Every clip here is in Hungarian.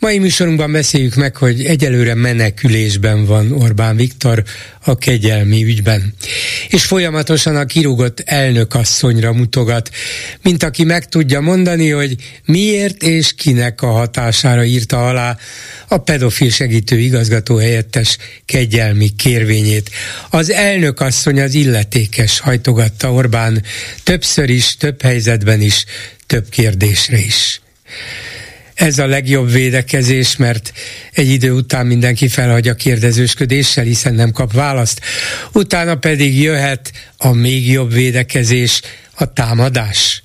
Mai műsorunkban beszéljük meg, hogy egyelőre menekülésben van Orbán Viktor a kegyelmi ügyben. És folyamatosan a kirúgott elnökasszonyra mutogat, mint aki meg tudja mondani, hogy miért és kinek a hatására írta alá a pedofil segítő igazgató helyettes kegyelmi kérvényét. Az elnökasszony az illetékes hajtogatta Orbán többször is, több helyzetben is, több kérdésre is ez a legjobb védekezés, mert egy idő után mindenki felhagyja kérdezősködéssel, hiszen nem kap választ. Utána pedig jöhet a még jobb védekezés, a támadás.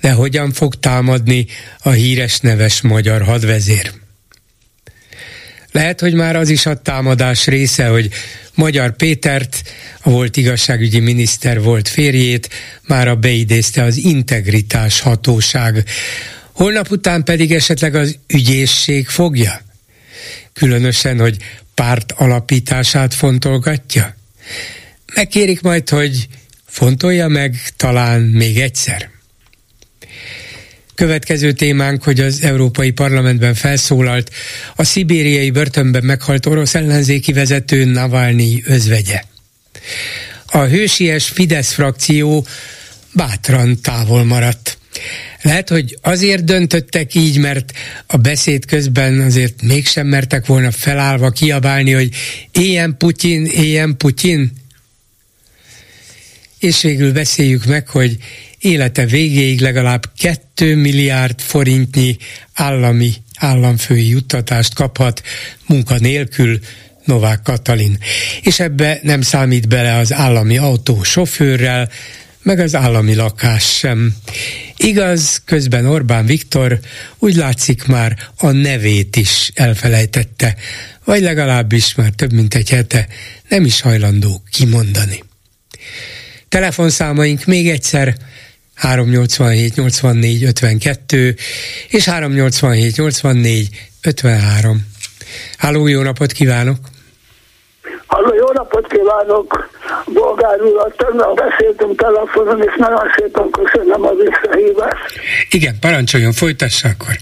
De hogyan fog támadni a híres neves magyar hadvezér? Lehet, hogy már az is a támadás része, hogy Magyar Pétert, a volt igazságügyi miniszter volt férjét, már a beidézte az integritás hatóság holnap után pedig esetleg az ügyészség fogja? Különösen, hogy párt alapítását fontolgatja? Megkérik majd, hogy fontolja meg talán még egyszer. Következő témánk, hogy az Európai Parlamentben felszólalt a szibériai börtönben meghalt orosz ellenzéki vezető Navalnyi özvegye. A hősies Fidesz frakció bátran távol maradt. Lehet, hogy azért döntöttek így, mert a beszéd közben azért mégsem mertek volna felállva kiabálni, hogy éljen Putyin, éljen Putyin. És végül beszéljük meg, hogy élete végéig legalább 2 milliárd forintnyi állami államfői juttatást kaphat munka nélkül Novák Katalin. És ebbe nem számít bele az állami autó sofőrrel, meg az állami lakás sem. Igaz, közben Orbán Viktor úgy látszik már a nevét is elfelejtette, vagy legalábbis már több mint egy hete nem is hajlandó kimondani. Telefonszámaink még egyszer 387 84 52 és 387 84 53. Háló, jó napot kívánok! Halló, jó napot kívánok! Bolgár úr, tegnap beszéltünk telefonon, és nagyon szépen köszönöm a visszahívást. Igen, parancsoljon, folytassa akkor.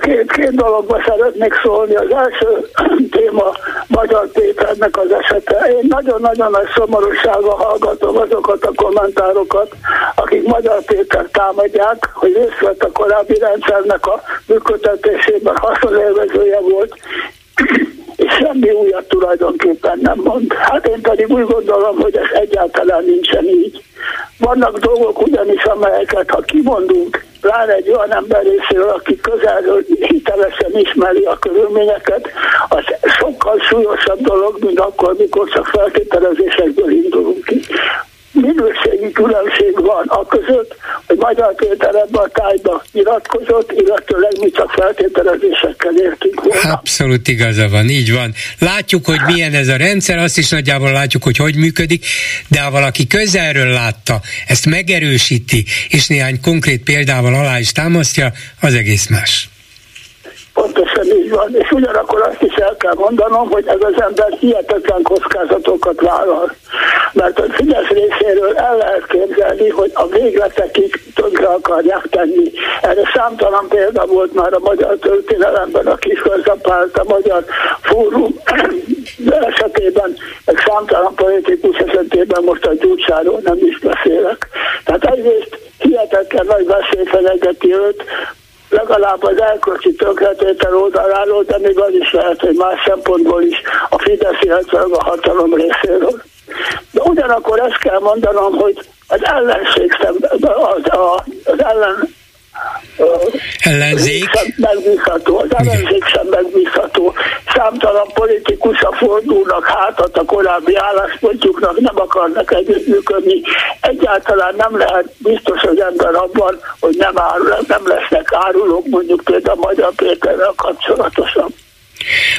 Két, két dologba szeretnék szólni. Az első téma Magyar Péternek az esete. Én nagyon-nagyon nagy szomorúsággal hallgatom azokat a kommentárokat, akik Magyar Péter támadják, hogy részt vett a korábbi rendszernek a működtetésében haszonélvezője volt, semmi újat tulajdonképpen nem mond. Hát én pedig úgy gondolom, hogy ez egyáltalán nincsen így. Vannak dolgok ugyanis, amelyeket ha kimondunk, pláne egy olyan ember részéről, aki közelről hitelesen ismeri a körülményeket, az sokkal súlyosabb dolog, mint akkor, mikor csak feltételezésekből indulunk ki minőségi különbség van a között, hogy Magyar ebbe a tájba nyilatkozott, illetőleg mi csak feltételezésekkel értünk volna. Abszolút igaza van, így van. Látjuk, hogy milyen ez a rendszer, azt is nagyjából látjuk, hogy hogy működik, de ha valaki közelről látta, ezt megerősíti, és néhány konkrét példával alá is támasztja, az egész más. Pontosan így van, és ugyanakkor azt is el kell mondanom, hogy ez az ember hihetetlen kockázatokat vállal. Mert a Fidesz részéről el lehet képzelni, hogy a végletekig tönkre akarják tenni. Erre számtalan példa volt már a magyar történelemben, a Kiskörzapárt, a magyar fórum esetében, meg számtalan politikus esetében most a gyúcsáról nem is beszélek. Tehát egyrészt hihetetlen nagy veszély fenyegeti őt, legalább az elkölcsi tönkretétel oldaláról, de még az is lehet, hogy más szempontból is a Fidesz, illetve a hatalom részéről. De ugyanakkor ezt kell mondanom, hogy az ellenség szemben, az, az ellen ellenzék megbízható, az ellenzék sem megbízható. Számtalan a fordulnak hátat a korábbi álláspontjuknak, nem akarnak együttműködni. Egyáltalán nem lehet biztos az ember abban, hogy nem, árul, nem lesznek árulók, mondjuk például Magyar Péterrel kapcsolatosan.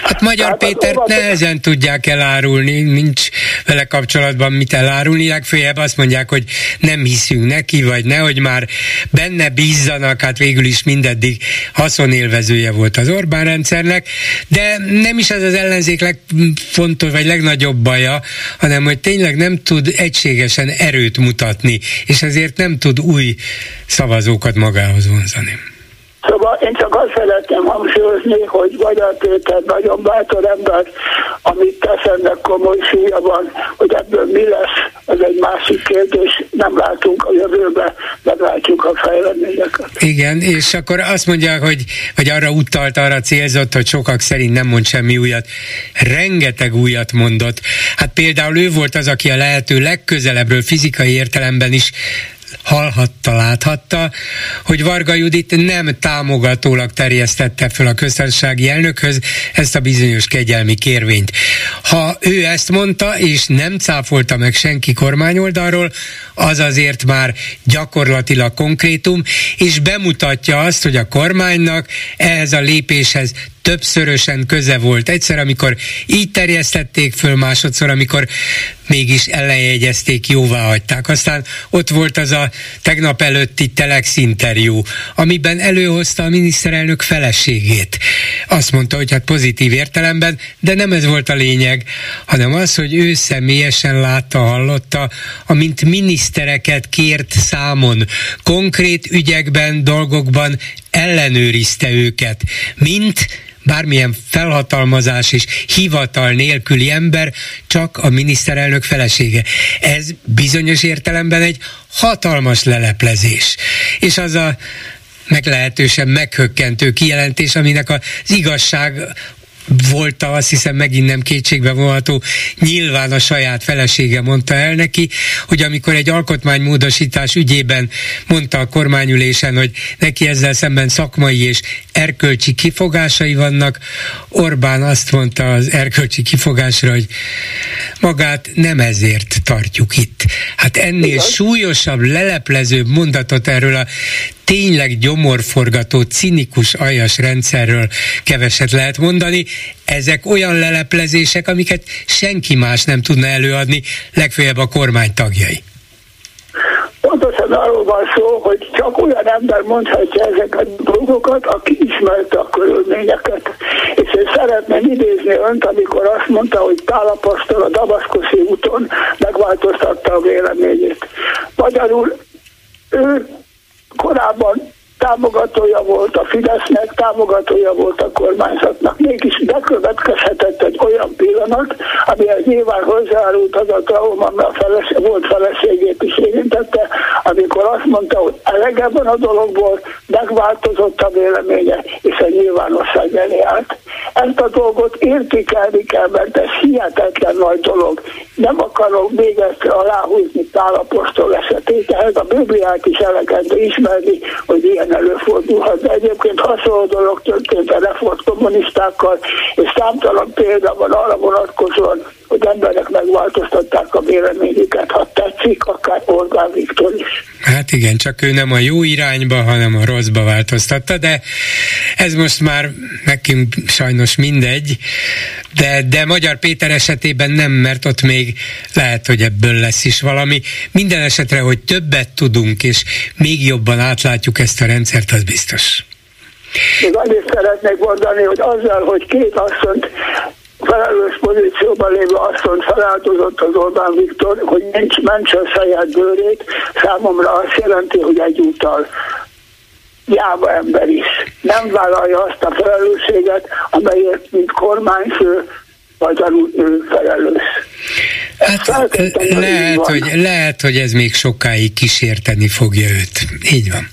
Hát Magyar hát Péter nehezen tudják elárulni, nincs vele kapcsolatban mit elárulni, legfőjebb azt mondják, hogy nem hiszünk neki, vagy nehogy már benne bízzanak, hát végül is mindeddig haszonélvezője volt az Orbán rendszernek, de nem is ez az ellenzék legfontos, vagy legnagyobb baja, hanem hogy tényleg nem tud egységesen erőt mutatni, és ezért nem tud új szavazókat magához vonzani. Szóval én csak azt szeretném hangsúlyozni, hogy Magyar Péter nagyon bátor ember, amit tesz ennek komoly súlya van, hogy ebből mi lesz, ez egy másik kérdés, nem látunk a jövőbe, meglátjuk a fejleményeket. Igen, és akkor azt mondják, hogy, hogy arra utalt, arra célzott, hogy sokak szerint nem mond semmi újat. Rengeteg újat mondott. Hát például ő volt az, aki a lehető legközelebbről fizikai értelemben is hallhatta, láthatta, hogy Varga Judit nem támogatólag terjesztette föl a köztársasági elnökhöz ezt a bizonyos kegyelmi kérvényt. Ha ő ezt mondta, és nem cáfolta meg senki kormányoldalról, az azért már gyakorlatilag konkrétum, és bemutatja azt, hogy a kormánynak ehhez a lépéshez többszörösen köze volt. Egyszer, amikor így terjesztették föl, másodszor, amikor mégis ellenjegyezték, jóvá hagyták. Aztán ott volt az a tegnap előtti Telex interjú, amiben előhozta a miniszterelnök feleségét. Azt mondta, hogy hát pozitív értelemben, de nem ez volt a lényeg, hanem az, hogy ő személyesen látta, hallotta, amint minisztereket kért számon, konkrét ügyekben, dolgokban ellenőrizte őket, mint bármilyen felhatalmazás és hivatal nélküli ember csak a miniszterelnök felesége. Ez bizonyos értelemben egy hatalmas leleplezés. És az a meglehetősen meghökkentő kijelentés, aminek az igazság volt azt hiszem megint nem kétségbe vonható, nyilván a saját felesége mondta el neki, hogy amikor egy alkotmánymódosítás ügyében mondta a kormányülésen, hogy neki ezzel szemben szakmai és erkölcsi kifogásai vannak, Orbán azt mondta az erkölcsi kifogásra, hogy magát nem ezért tartjuk itt. Hát ennél súlyosabb, leleplezőbb mondatot erről a tényleg gyomorforgató, cinikus, aljas rendszerről keveset lehet mondani. Ezek olyan leleplezések, amiket senki más nem tudna előadni, legfeljebb a kormány tagjai. Pontosan arról van szó, hogy csak olyan ember mondhatja ezeket a dolgokat, aki ismerte a körülményeket. És én szeretném idézni önt, amikor azt mondta, hogy Tálapasztal a Damaszkuszi úton megváltoztatta a véleményét. Magyarul ő korábban támogatója volt a Fidesznek, támogatója volt a kormányzatnak. Mégis bekövetkezhetett egy olyan pillanat, amihez nyilván hozzáárult az a trauma, ami a feleség, volt feleségét is érintette, amikor azt mondta, hogy elege van a dologból, megváltozott a véleménye, és a nyilvánosság elé állt. Ezt a dolgot értékelni kell, mert ez hihetetlen nagy dolog. Nem akarok még ezt aláhúzni Pálapostól esetét, ehhez a Bibliát is elegendő ismerni, hogy ilyen előfordulhat, de egyébként hasonló dolog történt a reform kommunistákkal, és számtalan példa van arra vonatkozóan, hogy emberek megváltoztatták a véleményüket, ha tetszik, akár Orbán Viktor is. Hát igen, csak ő nem a jó irányba, hanem a rosszba változtatta, de ez most már nekünk sajnos mindegy, de, de Magyar Péter esetében nem, mert ott még lehet, hogy ebből lesz is valami. Minden esetre, hogy többet tudunk, és még jobban átlátjuk ezt a rendszert, az biztos. Még annyit szeretnék mondani, hogy azzal, hogy két asszonyt felelős pozícióban lévő asszony feláldozott az Orbán Viktor, hogy nincs mentse a saját bőrét, számomra azt jelenti, hogy egyúttal jába ember is. Nem vállalja azt a felelősséget, amelyért, mint kormányfő, magyarul ő felelős. Hát, lehet, hogy, lehet, hogy ez még sokáig kísérteni fogja őt. Így van.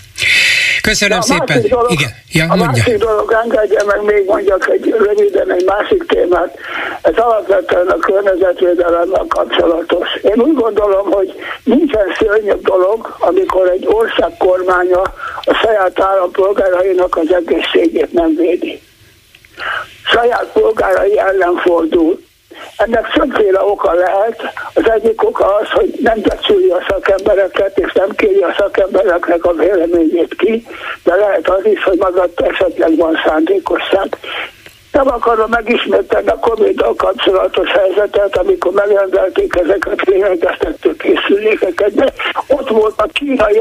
Köszönöm a szépen. Dolog, Igen, ja, a mondja. másik dolog, engedje meg még mondjak egy röviden egy másik témát. Ez alapvetően a környezetvédelemmel kapcsolatos. Én úgy gondolom, hogy nincsen szörnyebb dolog, amikor egy ország kormánya a saját állampolgárainak az egészségét nem védi. Saját polgárai ellen fordul ennek többféle oka lehet. Az egyik oka az, hogy nem becsüli a szakembereket, és nem kéri a szakembereknek a véleményét ki, de lehet az is, hogy maga esetleg van szándékosság. nem akarom megismételni a covid kapcsolatos helyzetet, amikor megrendelték ezeket lélegeztető készülékeket, de ott volt a kínai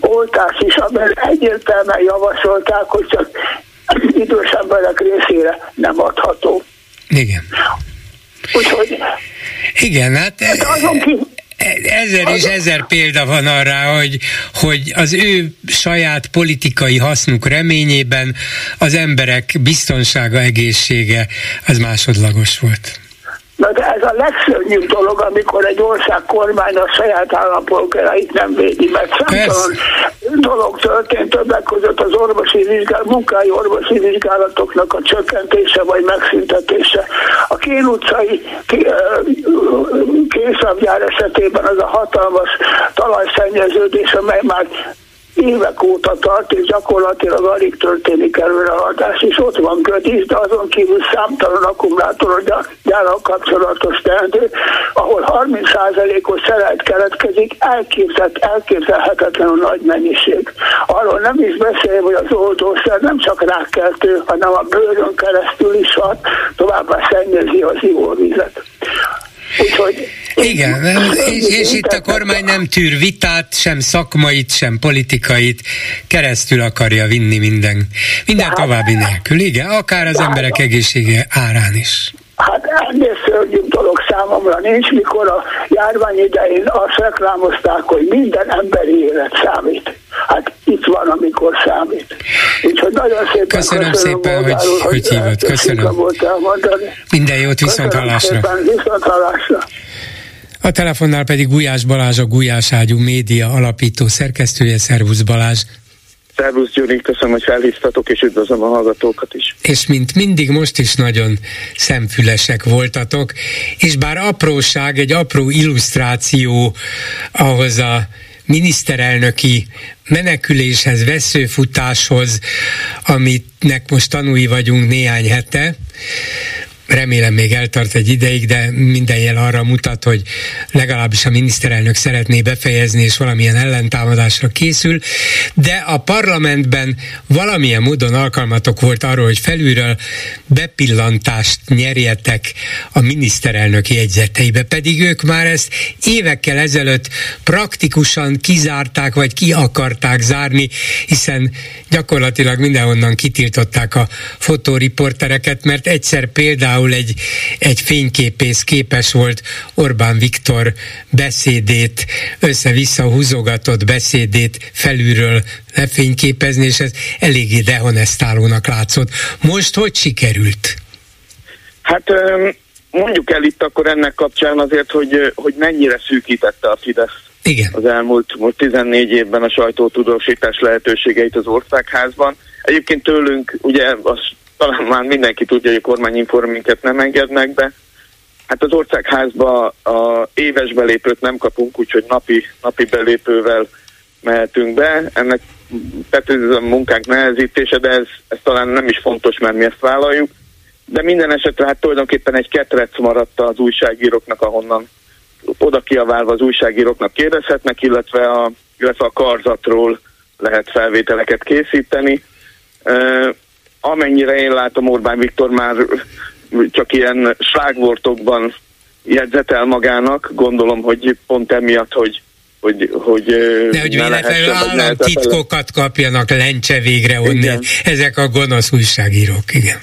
oltás is, amely egyértelműen javasolták, hogy csak idős emberek részére nem adható. Igen. Úgyhogy... Igen, hát... Azon ki, Ezer és ezer példa van arra, hogy, hogy az ő saját politikai hasznuk reményében az emberek biztonsága, egészsége az másodlagos volt. Na de ez a legszörnyűbb dolog, amikor egy ország kormány a saját állampolgárait nem védi, mert számtalan dolog történt többek között az orvosi vizsgálat, munkai orvosi vizsgálatoknak a csökkentése vagy megszüntetése. A Kén utcai készabjár esetében az a hatalmas talajszennyeződés, amely már évek óta tart, és gyakorlatilag alig történik előrehaladás, és ott van kötis, de azon kívül számtalan akkumulátor gyárak kapcsolatos teendő, ahol 30%-os szerelt keletkezik, elképzelt, elképzelhetetlenül nagy mennyiség. Arról nem is beszél, hogy az oldószer nem csak rákkeltő, hanem a bőrön keresztül is hat, továbbá szennyezi az ivóvizet. Úgyhogy igen, és, és itt a kormány nem tűr vitát, sem szakmait, sem politikait, keresztül akarja vinni minden, minden hát- további nélkül, igen, akár az emberek egészsége árán is. Hát ennél szörnyűbb dolog számomra nincs, mikor a járvány idején azt reklámozták, hogy minden emberi élet számít. Hát itt van, amikor számít. Úgyhogy nagyon szépen köszönöm, köszönöm szépen, hogy, hogy, hogy hívott. Köszönöm. Minden jót, viszont hallásra. viszont hallásra. A telefonnál pedig Gulyás Balázs, a Gulyás Ágyú média alapító szerkesztője. Szervusz Balázs! Szervusz Gyuri, köszönöm, hogy felhívtatok, és üdvözlöm a hallgatókat is. És mint mindig most is nagyon szemfülesek voltatok, és bár apróság, egy apró illusztráció ahhoz a miniszterelnöki meneküléshez, veszőfutáshoz, amitnek most tanúi vagyunk néhány hete, remélem még eltart egy ideig, de minden jel arra mutat, hogy legalábbis a miniszterelnök szeretné befejezni, és valamilyen ellentámadásra készül, de a parlamentben valamilyen módon alkalmatok volt arról, hogy felülről bepillantást nyerjetek a miniszterelnök jegyzeteibe, pedig ők már ezt évekkel ezelőtt praktikusan kizárták, vagy ki akarták zárni, hiszen gyakorlatilag mindenhonnan kitiltották a fotóriportereket, mert egyszer például például egy, egy fényképész képes volt Orbán Viktor beszédét, össze-vissza húzogatott beszédét felülről lefényképezni, és ez eléggé dehonestálónak látszott. Most hogy sikerült? Hát mondjuk el itt akkor ennek kapcsán azért, hogy, hogy mennyire szűkítette a Fidesz igen. az elmúlt most 14 évben a sajtótudósítás lehetőségeit az országházban. Egyébként tőlünk ugye az talán már mindenki tudja, hogy a kormányinform minket nem engednek be. Hát az országházba a éves belépőt nem kapunk, úgyhogy napi, napi belépővel mehetünk be. Ennek a munkánk nehezítése, de ez, ez talán nem is fontos, mert mi ezt vállaljuk. De minden esetre hát tulajdonképpen egy ketrec maradt az újságíróknak, ahonnan oda kiaválva az újságíróknak kérdezhetnek, illetve a, illetve a karzatról lehet felvételeket készíteni amennyire én látom, Orbán Viktor már csak ilyen slágvortokban jegyzetel magának, gondolom, hogy pont emiatt, hogy hogy, hogy De hogy véletlenül államtitkokat kapjanak lencse végre onnan. Ezek a gonosz újságírók, igen.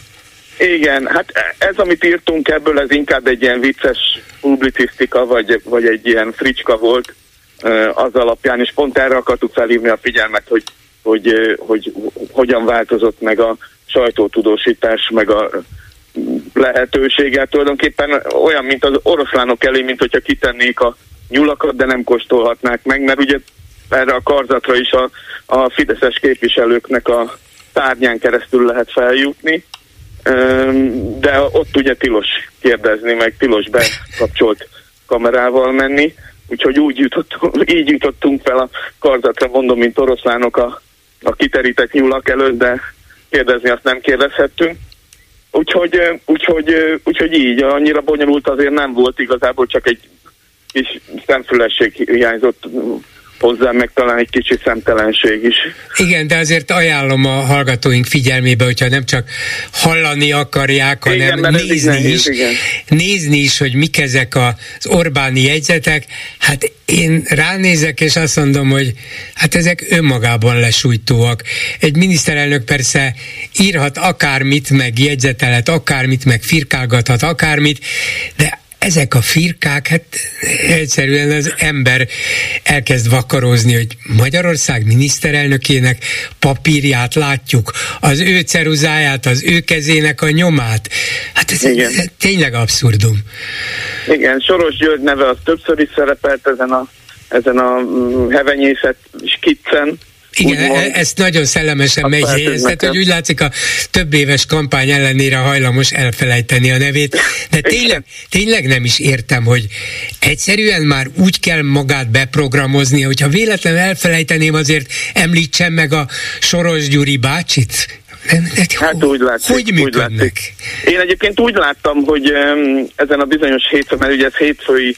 Igen, hát ez, amit írtunk ebből, ez inkább egy ilyen vicces publicisztika, vagy, vagy egy ilyen fricska volt az alapján, és pont erre akartuk felhívni a figyelmet, hogy, hogy, hogy, hogy hogyan változott meg a, sajtótudósítás, meg a lehetősége tulajdonképpen olyan, mint az oroszlánok elé, mint hogyha kitennék a nyulakat, de nem kóstolhatnák meg, mert ugye erre a karzatra is a, a fideszes képviselőknek a tárnyán keresztül lehet feljutni, de ott ugye tilos kérdezni, meg tilos bekapcsolt kamerával menni, úgyhogy úgy jutottunk, így jutottunk fel a karzatra, mondom, mint oroszlánok a, a kiterített nyulak előtt, de kérdezni azt nem kérdezhettünk. Úgyhogy, úgyhogy, úgyhogy így, annyira bonyolult azért nem volt, igazából csak egy kis szemfülesség hiányzott hozzá meg talán egy kicsi szemtelenség is. Igen, de azért ajánlom a hallgatóink figyelmébe, hogyha nem csak hallani akarják, hanem igen, nézni nehéz, is, igen. nézni is, hogy mik ezek az Orbáni jegyzetek. Hát én ránézek, és azt mondom, hogy hát ezek önmagában lesújtóak. Egy miniszterelnök persze írhat akármit, meg jegyzetelet akármit, meg firkálgathat akármit, de ezek a firkák, hát egyszerűen az ember elkezd vakarozni, hogy Magyarország miniszterelnökének papírját látjuk, az ő ceruzáját, az ő kezének a nyomát. Hát ez, Igen. ez tényleg abszurdum. Igen, Soros György neve az többször is szerepelt ezen a, ezen a mm, hevenyészet skiccen, igen, úgymond, e- ezt nagyon szellemesen megjegyezted, hogy úgy látszik a több éves kampány ellenére hajlamos elfelejteni a nevét, de tényleg, tényleg nem is értem, hogy egyszerűen már úgy kell magát beprogramozni, hogyha véletlenül elfelejteném, azért említsem meg a Soros Gyuri bácsit, Hát úgy látszik, hogy úgy látszik. Én egyébként úgy láttam, hogy ezen a bizonyos hétfőn, mert ugye ez hétfői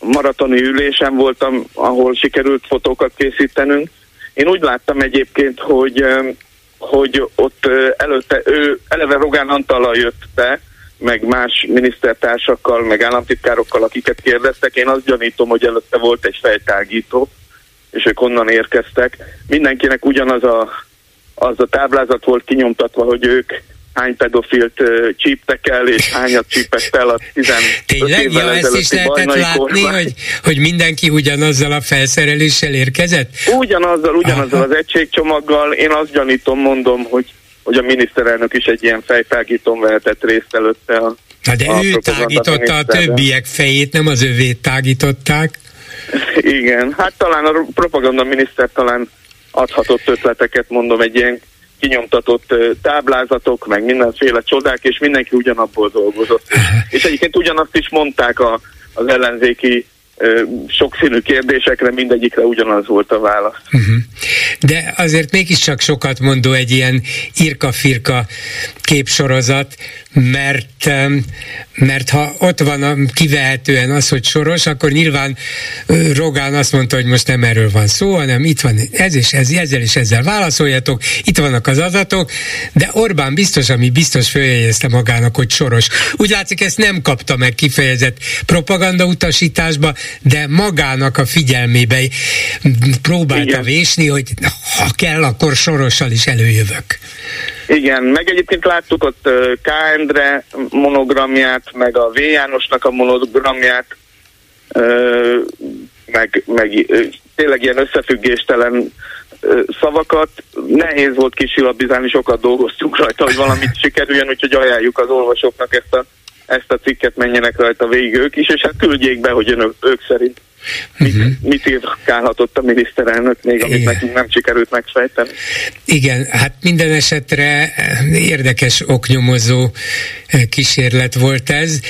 maratoni ülésen voltam, ahol sikerült fotókat készítenünk, én úgy láttam egyébként, hogy, hogy ott előtte ő eleve Rogán Antallal jött be, meg más minisztertársakkal, meg államtitkárokkal, akiket kérdeztek. Én azt gyanítom, hogy előtte volt egy fejtágító, és ők onnan érkeztek. Mindenkinek ugyanaz a, az a táblázat volt kinyomtatva, hogy ők hány pedofilt csíptek el, és hányat csípett el a 15 Tényleg? Ja, ezt is lehetett látni, hogy, hogy mindenki ugyanazzal a felszereléssel érkezett? Ugyanazzal, ugyanazzal Aha. az egységcsomaggal. Én azt gyanítom, mondom, hogy hogy a miniszterelnök is egy ilyen fejtágítón vehetett részt előtte a Na de a ő tágította a többiek fejét, nem az övét tágították. Igen, hát talán a propaganda miniszter talán adhatott ötleteket, mondom, egy ilyen kinyomtatott táblázatok, meg mindenféle csodák, és mindenki ugyanabból dolgozott. És egyébként ugyanazt is mondták a, az ellenzéki sokszínű kérdésekre, mindegyikre ugyanaz volt a válasz. Uh-huh. De azért mégiscsak sokat mondó egy ilyen irka-firka képsorozat, mert, mert ha ott van a, kivehetően az, hogy soros, akkor nyilván Rogán azt mondta, hogy most nem erről van szó, hanem itt van ez és ez, ezzel és ezzel válaszoljatok, itt vannak az adatok, de Orbán biztos, ami biztos följegyezte magának, hogy soros. Úgy látszik, ezt nem kapta meg kifejezett propaganda utasításba, de magának a figyelmébe próbálta Igen. vésni, hogy ha kell, akkor sorossal is előjövök. Igen, meg egyébként láttuk ott K. Endre monogramját, meg a V. Jánosnak a monogramját, meg, meg tényleg ilyen összefüggéstelen szavakat. Nehéz volt kisilabizálni, sokat dolgoztunk rajta, hogy valamit sikerüljön, úgyhogy ajánljuk az olvasóknak ezt a, ezt a cikket, menjenek rajta végig ők is, és hát küldjék be, hogy önök, ők szerint Mit, uh-huh. mit írkálhatott a miniszterelnök még, amit Igen. nekünk nem sikerült megfejteni? Igen, hát minden esetre érdekes oknyomozó eh, kísérlet volt ez.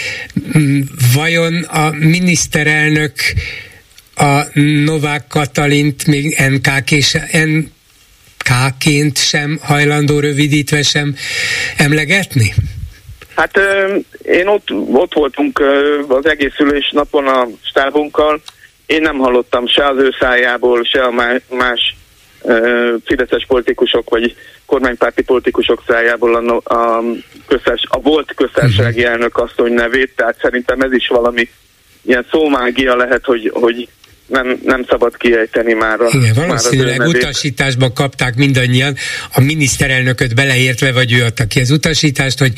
Mm, vajon a miniszterelnök a Novák Katalint még NK és NK-ként sem hajlandó rövidítve sem emlegetni? Hát én ott, ott voltunk az egész ülés napon a stábunkkal, én nem hallottam se az ő szájából, se a más fideszes politikusok, vagy kormánypárti politikusok szájából a, a, közös, a volt köztársasági uh-huh. elnök asszony nevét, tehát szerintem ez is valami ilyen szómágia lehet, hogy, hogy nem, nem szabad kiejteni már a Igen, valószínűleg már utasításba kapták mindannyian, a miniszterelnököt beleértve, vagy ő adta ki az utasítást, hogy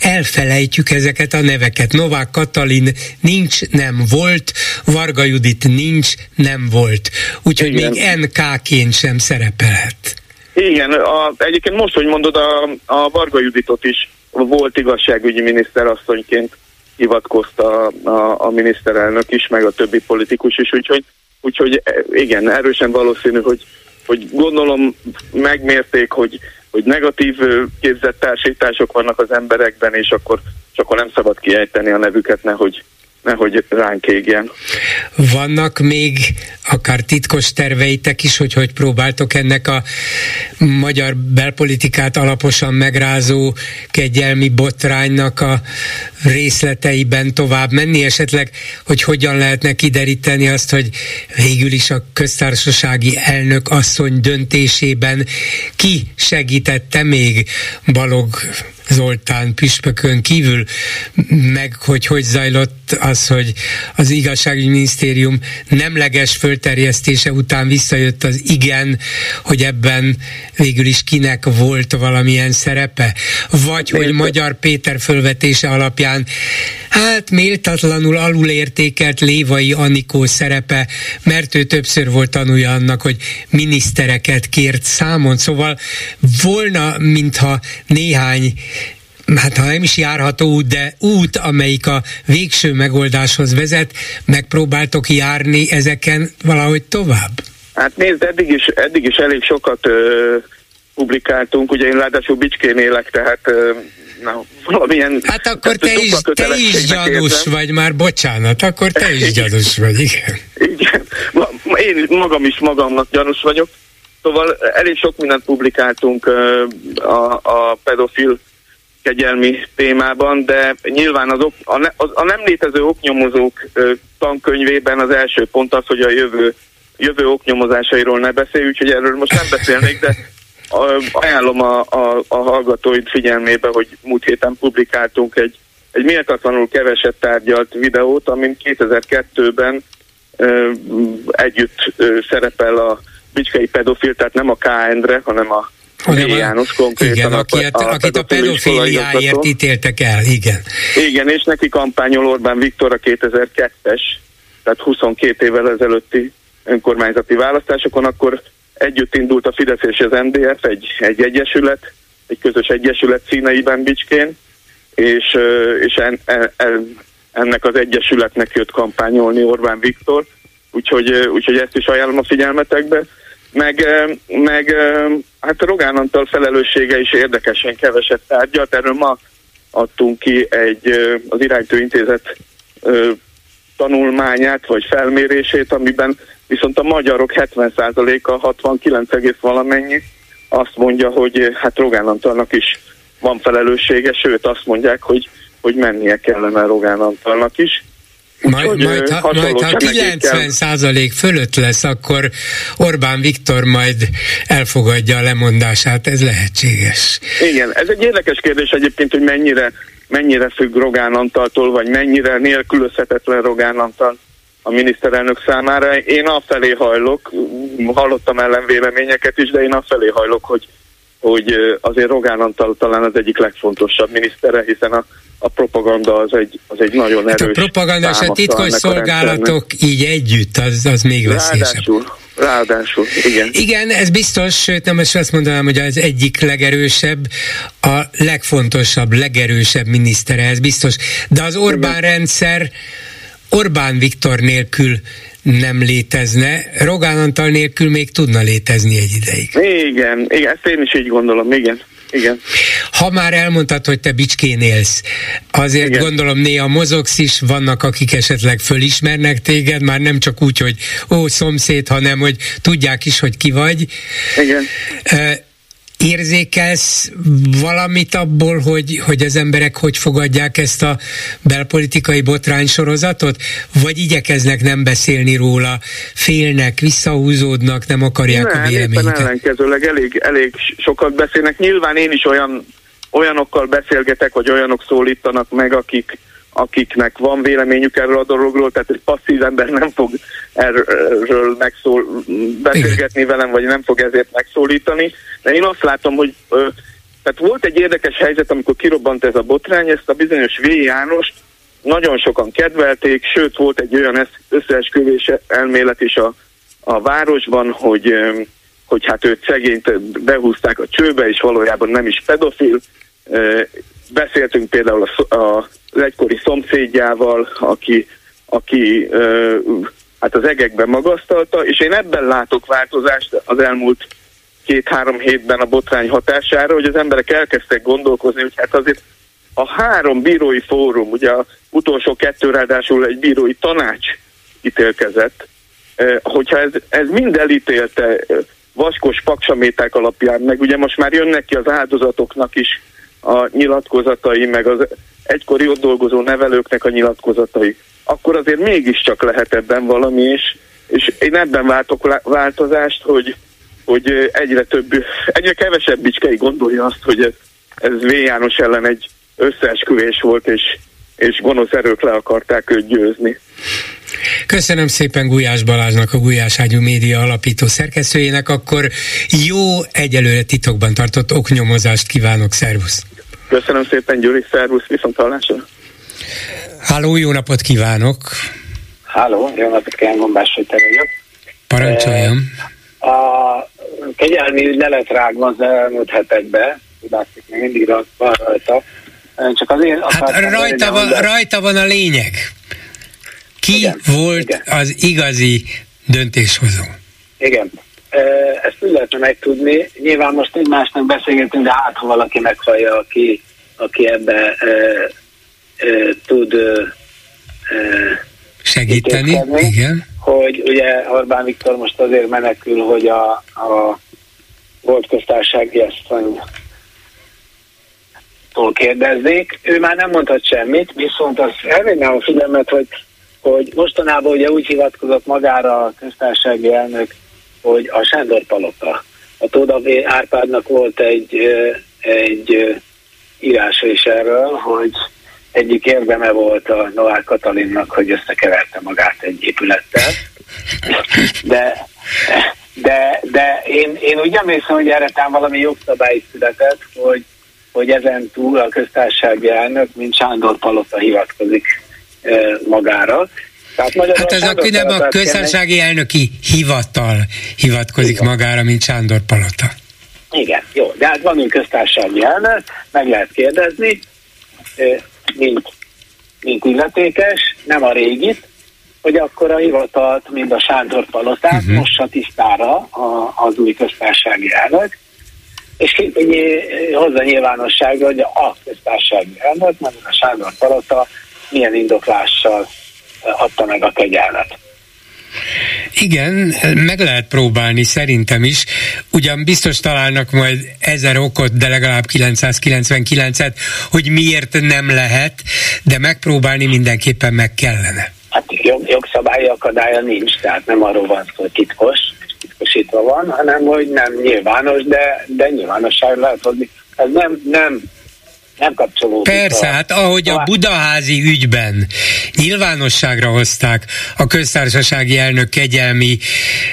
elfelejtjük ezeket a neveket. Novák Katalin nincs, nem volt, Varga Judit nincs, nem volt. Úgyhogy Igen. még NK-ként sem szerepelhet. Igen, a, egyébként most, hogy mondod, a, a Varga Juditot is volt igazságügyi miniszter asszonyként hivatkozta a, a, miniszterelnök is, meg a többi politikus is, úgyhogy, úgyhogy igen, erősen valószínű, hogy, hogy gondolom megmérték, hogy, hogy negatív képzett társítások vannak az emberekben, és akkor, csak akkor nem szabad kiejteni a nevüket, nehogy nehogy ránk égjen. Vannak még akár titkos terveitek is, hogy hogy próbáltok ennek a magyar belpolitikát alaposan megrázó kegyelmi botránynak a részleteiben tovább menni, esetleg, hogy hogyan lehetne kideríteni azt, hogy végül is a köztársasági elnök asszony döntésében ki segítette még Balog Zoltán püspökön kívül, meg hogy hogy zajlott az, hogy az igazságügyi minisztérium nemleges fölterjesztése után visszajött az igen, hogy ebben végül is kinek volt valamilyen szerepe, vagy hogy Magyar Péter fölvetése alapján hát méltatlanul alulértékelt Lévai Anikó szerepe, mert ő többször volt tanulja annak, hogy minisztereket kért számon, szóval volna, mintha néhány hát ha nem is járható út, de út, amelyik a végső megoldáshoz vezet, megpróbáltok járni ezeken valahogy tovább? Hát nézd, eddig is, eddig is elég sokat ö, publikáltunk, ugye én ráadásul Bicskén élek, tehát ö, na, valamilyen... Hát akkor te is, te is gyanús érzem. vagy már, bocsánat, akkor te is gyanús vagy, igen. Igen, én magam is magamnak gyanús vagyok. Szóval elég sok mindent publikáltunk a, a pedofil kegyelmi témában, de nyilván az ok, a, ne, az, a nem létező oknyomozók ö, tankönyvében az első pont az, hogy a jövő, jövő oknyomozásairól ne beszélj, úgyhogy erről most nem beszélnék, de ajánlom a, a, a hallgatóid figyelmébe, hogy múlt héten publikáltunk egy, egy méltatlanul keveset tárgyalt videót, amin 2002-ben ö, együtt ö, szerepel a Bicskei pedofil, tehát nem a K. Endre, hanem a a, János konkrétan. Igen, aki, a, a, akit a pedofiliáért ítéltek el, igen. Igen, és neki kampányol Orbán Viktor a 2002-es, tehát 22 évvel ezelőtti önkormányzati választásokon, akkor együtt indult a Fidesz és az MDF, egy, egy egyesület, egy közös egyesület színeiben Bicskén, és, és en, en, ennek az egyesületnek jött kampányolni Orbán Viktor, úgyhogy, úgyhogy ezt is ajánlom a figyelmetekbe meg, meg hát Rogán Antal felelőssége is érdekesen keveset tárgyalt. Erről ma adtunk ki egy az iránytő intézet tanulmányát vagy felmérését, amiben viszont a magyarok 70%-a 69, valamennyi azt mondja, hogy hát Rogán Antalnak is van felelőssége, sőt azt mondják, hogy, hogy mennie kellene Rogán Antalnak is. Majd, Úgy, majd, ha, majd ha 90 százalék fölött lesz, akkor Orbán Viktor majd elfogadja a lemondását, ez lehetséges. Igen, ez egy érdekes kérdés egyébként, hogy mennyire, mennyire függ Rogán Antaltól, vagy mennyire nélkülözhetetlen Rogán Antal a miniszterelnök számára. Én afelé hajlok, hallottam ellenvéleményeket is, de én afelé hajlok, hogy hogy azért Rogán Antal talán az egyik legfontosabb minisztere, hiszen a, a propaganda az egy, az egy nagyon erős hát A propaganda és a titkos szolgálatok a így együtt, az, az még veszélyesebb. Ráadásul, ráadásul, igen. Igen, ez biztos, sőt nem most azt mondanám, hogy az egyik legerősebb, a legfontosabb, legerősebb minisztere, ez biztos. De az Orbán igen. rendszer Orbán Viktor nélkül nem létezne, Rogán Antal nélkül még tudna létezni egy ideig. Igen, igen, ezt én is így gondolom, igen. Igen. Ha már elmondtad, hogy te Bicskén élsz, azért Igen. gondolom néha mozogsz is, vannak akik esetleg fölismernek téged, már nem csak úgy, hogy ó, szomszéd, hanem hogy tudják is, hogy ki vagy. Igen érzékelsz valamit abból, hogy, hogy az emberek hogy fogadják ezt a belpolitikai botrány sorozatot? Vagy igyekeznek nem beszélni róla, félnek, visszahúzódnak, nem akarják nem, a véleményüket? Nem, ellenkezőleg elég, elég sokat beszélnek. Nyilván én is olyan olyanokkal beszélgetek, vagy olyanok szólítanak meg, akik, akiknek van véleményük erről a dologról, tehát egy passzív ember nem fog erről megszól, beszélgetni velem, vagy nem fog ezért megszólítani. De én azt látom, hogy tehát volt egy érdekes helyzet, amikor kirobbant ez a botrány, ezt a bizonyos V. János nagyon sokan kedvelték, sőt volt egy olyan összeesküvés elmélet is a, a városban, hogy, hogy hát őt szegényt behúzták a csőbe, és valójában nem is pedofil. Beszéltünk például a, a az egykori szomszédjával, aki, aki hát az egekben magasztalta, és én ebben látok változást az elmúlt két-három hétben a botrány hatására, hogy az emberek elkezdtek gondolkozni, hogy hát azért a három bírói fórum, ugye a utolsó kettő ráadásul egy bírói tanács ítélkezett, hogyha ez, ez mind elítélte vaskos paksaméták alapján, meg ugye most már jönnek ki az áldozatoknak is a nyilatkozatai, meg az egykori ott dolgozó nevelőknek a nyilatkozatai, akkor azért mégiscsak lehet ebben valami, és, és én ebben váltok változást, hogy, hogy egyre több, egyre kevesebb bicskei gondolja azt, hogy ez, ez V. János ellen egy összeesküvés volt, és, és gonosz erők le akarták őt győzni. Köszönöm szépen Gulyás Balázsnak, a Gulyás Ágyú Média alapító szerkesztőjének, akkor jó, egyelőre titokban tartott oknyomozást kívánok, szervusz! Köszönöm szépen, Gyuri, szervusz, viszont hallásra! Háló, jó napot kívánok! Háló, jó napot kívánok, Gombás vagyok. Parancsoljam! Eh, a kegyelmi ügy le lett rágva az elmúlt hetekbe, látszik, még mindig van rajta. Csak azért hát rajta van, rajta van a lényeg. Ki igen, volt igen. az igazi döntéshozó? Igen. Ezt úgy lehetne megtudni. Nyilván most egymásnak beszélgetünk, de hát ha valaki meghallja, aki, aki ebbe e, e, tud e, segíteni, igen. Hogy ugye Orbán Viktor most azért menekül, hogy a, a volt köztársasági asszony tól kérdeznék. Ő már nem mondhat semmit, viszont azt elvégnám a figyelmet, hogy hogy mostanában ugye úgy hivatkozott magára a köztársasági elnök, hogy a Sándor Palota. A Tóda Árpádnak volt egy, egy írása is erről, hogy egyik érdeme volt a Novák Katalinnak, hogy összekeverte magát egy épülettel. De, de, de én, én úgy emlékszem, hogy erre tám valami jogszabály született, hogy, hogy ezen túl a köztársasági elnök, mint Sándor Palota hivatkozik magára. Tehát hát ez akkor nem a köztársasági elnöki hivatal hivatkozik Igen. magára, mint Sándor Palota. Igen, jó, de hát van egy köztársasági elnök, meg lehet kérdezni, mint, mint illetékes, nem a régit, hogy akkor a hivatalt, mint a Sándor Palotát uh-huh. mossa tisztára a, az új köztársasági elnök, és hozza nyilvánosságra, hogy a köztársasági elnök, mert a Sándor Palota milyen indoklással adta meg a kegyelmet. Igen, meg lehet próbálni szerintem is. Ugyan biztos találnak majd ezer okot, de legalább 999-et, hogy miért nem lehet, de megpróbálni mindenképpen meg kellene. Hát jog, jogszabályi akadálya nincs, tehát nem arról van szó, hogy titkos, titkosítva van, hanem hogy nem nyilvános, de, de nyilvánosság lehet hozni. Ez nem, nem nem kapcsolódik. Persze, a, hát ahogy a budaházi ügyben nyilvánosságra hozták a köztársasági elnök kegyelmi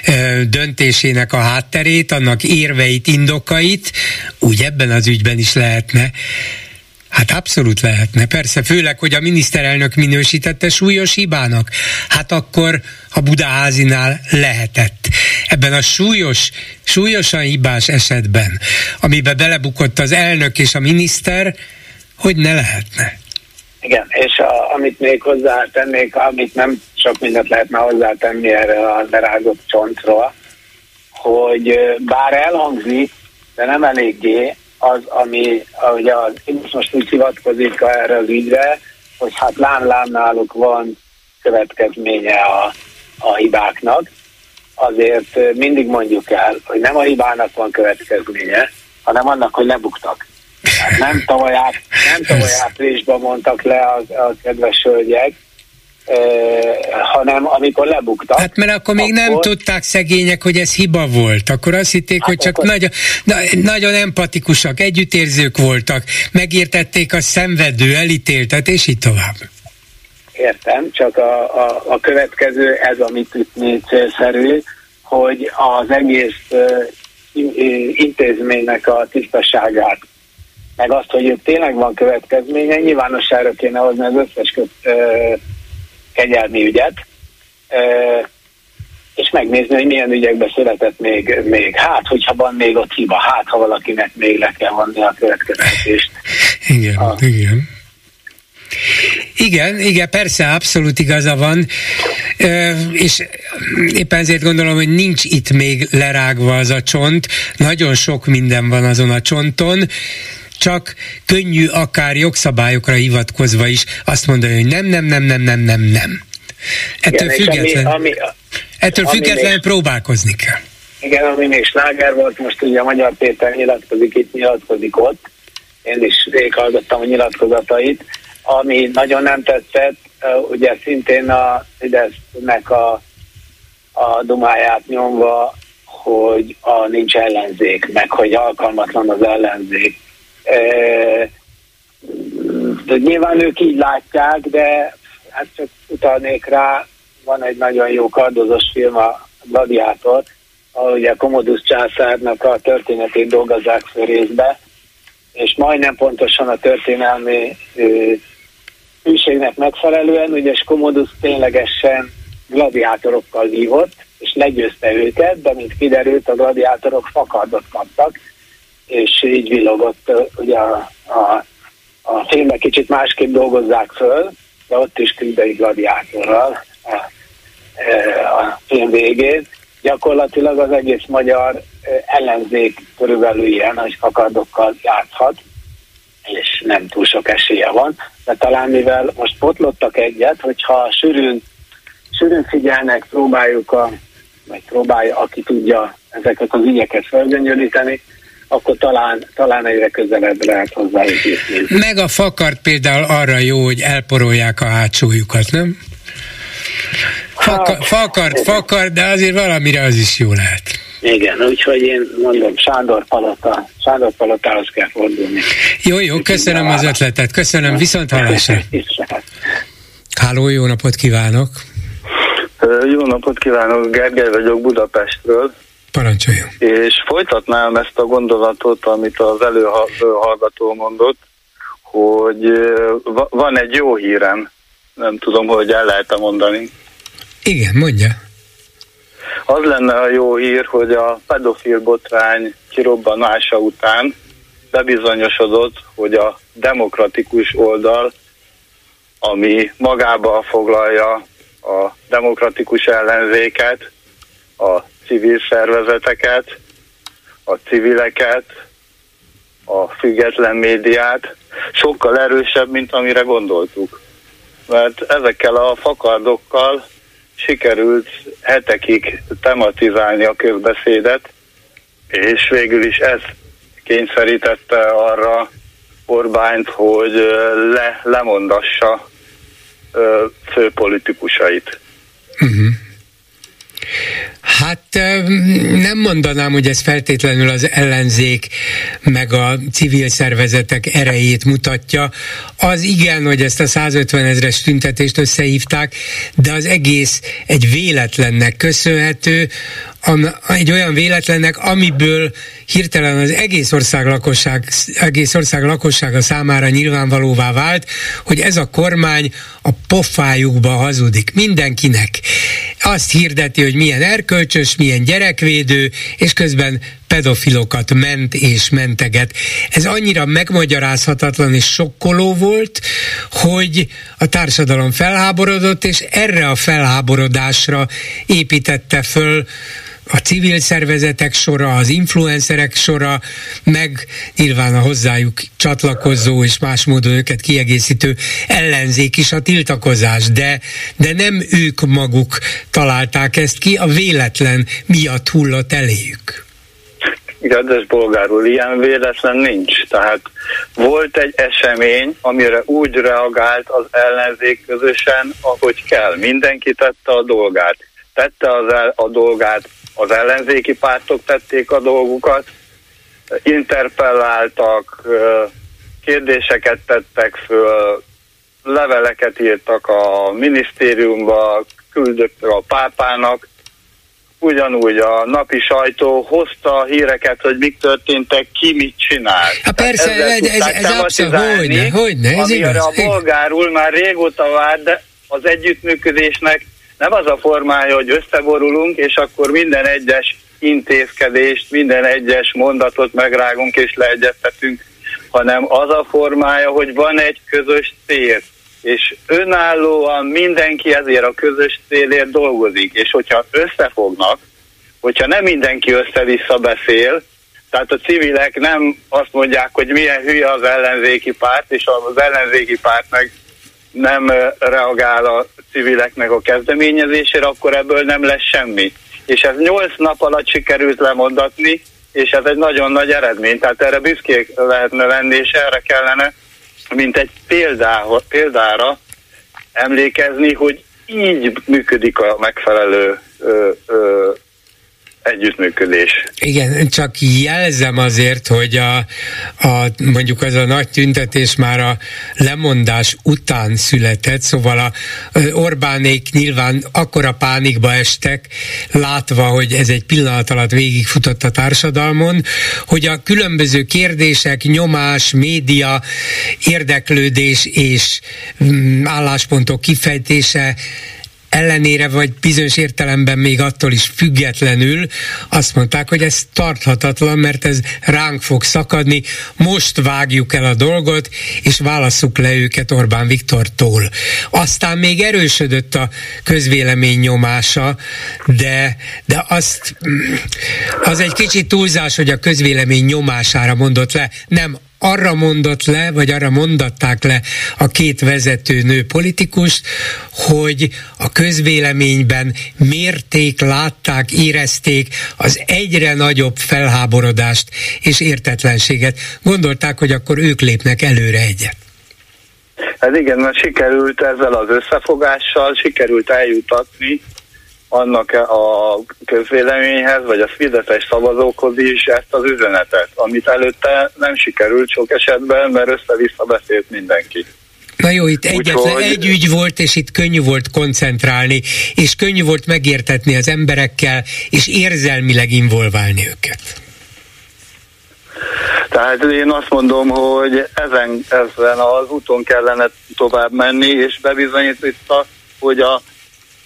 ö, döntésének a hátterét, annak érveit, indokait, úgy ebben az ügyben is lehetne. Hát abszolút lehetne, persze, főleg, hogy a miniszterelnök minősítette súlyos hibának. Hát akkor a Budaházinál lehetett. Ebben a súlyos, súlyosan hibás esetben, amiben belebukott az elnök és a miniszter, hogy ne lehetne. Igen, és a, amit még hozzátennék, amit nem sok mindent lehetne hozzátenni erre a lerágott csontról, hogy bár elhangzik, de nem eléggé az, ami, ahogy az, most úgy hivatkozik erre az ügyre, hogy hát lám-lám náluk van következménye a, a hibáknak, azért mindig mondjuk el, hogy nem a hibának van következménye, hanem annak, hogy lebuktak. Nem tavaly, át, nem tavaly áprilisban mondtak le a, a kedves hölgyek, hanem amikor lebuktak. Hát mert akkor még akkor... nem tudták szegények, hogy ez hiba volt. Akkor azt hitték, hát hogy csak akkor... nagyon, na, nagyon empatikusak, együttérzők voltak, megértették a szenvedő, elítéltet, és így tovább. Értem, csak a, a, a következő, ez amit itt célszerű, hogy az egész uh, intézménynek a tisztaságát meg azt, hogy tényleg van következménye, nyilvánosságra kéne hozni az összes köt, ö, kegyelmi ügyet, ö, és megnézni, hogy milyen ügyekbe született még, még. Hát, hogyha van még ott hiba, hát, ha valakinek még le kell vonni a következtetést. Igen, a, igen. Igen, igen, persze, abszolút igaza van, és éppen ezért gondolom, hogy nincs itt még lerágva az a csont, nagyon sok minden van azon a csonton, csak könnyű akár jogszabályokra hivatkozva is azt mondani, hogy nem, nem, nem, nem, nem, nem, nem. Ettől Igen, független, ami, ami, ettől ami függetlenül még, próbálkozni kell. Igen, ami még sláger volt, most ugye Magyar Péter nyilatkozik itt, nyilatkozik ott. Én is végighallgattam a nyilatkozatait. Ami nagyon nem tetszett, ugye szintén a Fidesznek a, a dumáját nyomva, hogy a nincs ellenzék, meg hogy alkalmatlan az ellenzék. De nyilván ők így látják, de hát csak utalnék rá, van egy nagyon jó kardozos film, a Gladiátor, ahol ugye Commodus császárnak a történetét dolgozzák föl részbe, és majdnem pontosan a történelmi hűségnek megfelelően, ugye Commodus ténylegesen gladiátorokkal vívott, és legyőzte őket, de mint kiderült, a gladiátorok fakardot kaptak, és így villogott, ugye a, a, a filmek kicsit másképp dolgozzák föl, de ott is küzdei gladiátorral a, a film végén. Gyakorlatilag az egész magyar ellenzék körülbelül ilyen, hogy fakardokkal játszhat, és nem túl sok esélye van, de talán mivel most potlottak egyet, hogyha sűrűn, sűrűn figyelnek, próbáljuk a, vagy próbálja, aki tudja ezeket az ügyeket felgöngyölíteni, akkor talán, talán egyre közelebb lehet hozzájuk Meg a fakart például arra jó, hogy elporolják a hátsójukat, nem? Faka, hát, fakart, fakart, de azért valamire az is jó lehet. Igen, úgyhogy én mondom, Sándor Palota, Sándor Palotához kell fordulni. Jó, jó, köszönöm az ötletet, köszönöm, viszont hallásra. Háló, jó napot kívánok! Jó napot kívánok, Gergely vagyok Budapestről. Parancsoljon. És folytatnám ezt a gondolatot, amit az előhallgató mondott, hogy van egy jó hírem, nem tudom, hogy el lehet mondani. Igen, mondja. Az lenne a jó hír, hogy a pedofil botrány kirobbanása után bebizonyosodott, hogy a demokratikus oldal, ami magába foglalja a demokratikus ellenzéket, a civil szervezeteket, a civileket, a független médiát, sokkal erősebb, mint amire gondoltuk. Mert ezekkel a fakardokkal sikerült hetekig tematizálni a közbeszédet, és végül is ez kényszerítette arra Orbánt, hogy le, lemondassa főpolitikusait. Uh-huh. Hát nem mondanám, hogy ez feltétlenül az ellenzék meg a civil szervezetek erejét mutatja. Az igen, hogy ezt a 150 ezres tüntetést összehívták, de az egész egy véletlennek köszönhető, egy olyan véletlennek, amiből hirtelen az egész ország, lakosság, egész ország lakossága számára nyilvánvalóvá vált, hogy ez a kormány a pofájukba hazudik mindenkinek. Azt hirdeti, hogy milyen erkölcsös, milyen gyerekvédő, és közben pedofilokat ment és menteget. Ez annyira megmagyarázhatatlan és sokkoló volt, hogy a társadalom felháborodott, és erre a felháborodásra építette föl a civil szervezetek sora, az influencerek sora, meg nyilván a hozzájuk csatlakozó és más módon őket kiegészítő ellenzék is a tiltakozás, de, de nem ők maguk találták ezt ki, a véletlen miatt hullott eléjük. Kedves bolgárul, ilyen véletlen nincs. Tehát volt egy esemény, amire úgy reagált az ellenzék közösen, ahogy kell. Mindenki tette a dolgát. Tette az el, a dolgát az ellenzéki pártok tették a dolgukat, interpelláltak, kérdéseket tettek föl, leveleket írtak a minisztériumba, küldött a pápának, ugyanúgy a napi sajtó hozta a híreket, hogy mik történtek, ki mit csinál. Hát persze, ez, ez, ez abszolút, hogyne, hogyne, ez igaz. a bolgárul már régóta vár, de az együttműködésnek nem az a formája, hogy összeborulunk, és akkor minden egyes intézkedést, minden egyes mondatot megrágunk és leegyeztetünk, hanem az a formája, hogy van egy közös cél, és önállóan mindenki ezért a közös célért dolgozik, és hogyha összefognak, hogyha nem mindenki össze-vissza beszél, Tehát a civilek nem azt mondják, hogy milyen hülye az ellenzéki párt, és az ellenzéki párt meg nem reagál a civileknek a kezdeményezésére, akkor ebből nem lesz semmi. És ez nyolc nap alatt sikerült lemondatni, és ez egy nagyon nagy eredmény. Tehát erre büszkék lehetne lenni, és erre kellene, mint egy példára, példára emlékezni, hogy így működik a megfelelő ö, ö, együttműködés. Igen, csak jelzem azért, hogy a, a, mondjuk az a nagy tüntetés már a lemondás után született, szóval a Orbánék nyilván akkora pánikba estek, látva, hogy ez egy pillanat alatt végigfutott a társadalmon, hogy a különböző kérdések, nyomás, média, érdeklődés és mm, álláspontok kifejtése ellenére, vagy bizonyos értelemben még attól is függetlenül azt mondták, hogy ez tarthatatlan, mert ez ránk fog szakadni, most vágjuk el a dolgot, és válasszuk le őket Orbán Viktortól. Aztán még erősödött a közvélemény nyomása, de, de azt, az egy kicsit túlzás, hogy a közvélemény nyomására mondott le, nem arra mondott le, vagy arra mondatták le a két vezető nő politikus, hogy a közvéleményben mérték, látták, érezték az egyre nagyobb felháborodást és értetlenséget. Gondolták, hogy akkor ők lépnek előre egyet. Hát igen, mert sikerült ezzel az összefogással, sikerült eljutatni annak a közvéleményhez, vagy a Fideszes szavazókhoz is ezt az üzenetet, amit előtte nem sikerült sok esetben, mert össze-vissza beszélt mindenki. Na jó, itt egyetlen Úgyhogy... egy ügy volt, és itt könnyű volt koncentrálni, és könnyű volt megértetni az emberekkel, és érzelmileg involválni őket. Tehát én azt mondom, hogy ezen, ezen az úton kellene tovább menni, és bebizonyítani, hogy a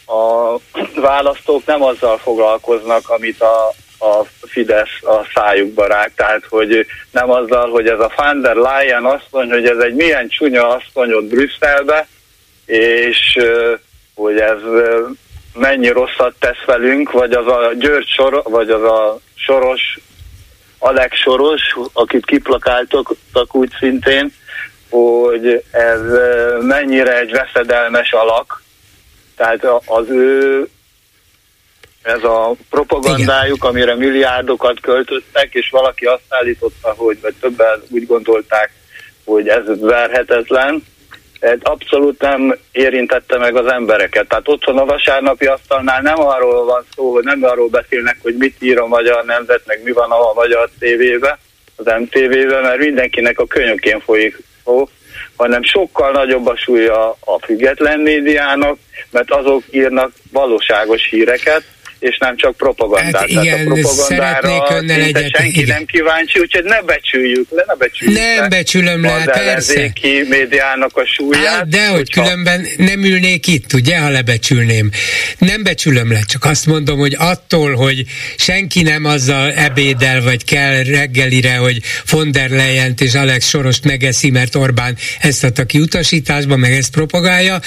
a választók nem azzal foglalkoznak, amit a, a Fidesz a szájukba rák, tehát hogy nem azzal, hogy ez a van der Leyen mondja, hogy ez egy milyen csúnya asszony ott Brüsszelbe, és hogy ez mennyi rosszat tesz velünk, vagy az a György Sor, vagy az a Soros, Alex Soros, akit kiplakáltok úgy szintén, hogy ez mennyire egy veszedelmes alak, tehát az ő ez a propagandájuk, Igen. amire milliárdokat költöttek, és valaki azt állította, hogy, vagy többen úgy gondolták, hogy ez verhetetlen, ez abszolút nem érintette meg az embereket. Tehát otthon a vasárnapi asztalnál nem arról van szó, hogy nem arról beszélnek, hogy mit ír a magyar nemzet, meg mi van a magyar tévébe, az MTV-be, mert mindenkinek a könyökén folyik szó, hanem sokkal nagyobb a súlya a független médiának, mert azok írnak valóságos híreket, és nem csak propagandát. Hát igen, Tehát a propagandára önnel egyet, senki igen. nem kíváncsi, úgyhogy ne becsüljük le, ne becsüljük Nem le becsülöm le, az persze. médiának a súlyát. Hát, de hogy hogyha... különben nem ülnék itt, ugye, ha lebecsülném. Nem becsülöm le, csak azt mondom, hogy attól, hogy senki nem azzal ebédel, vagy kell reggelire, hogy von der leyen és Alex Sorost megeszi, mert Orbán ezt adta ki utasításba, meg ezt propagálja,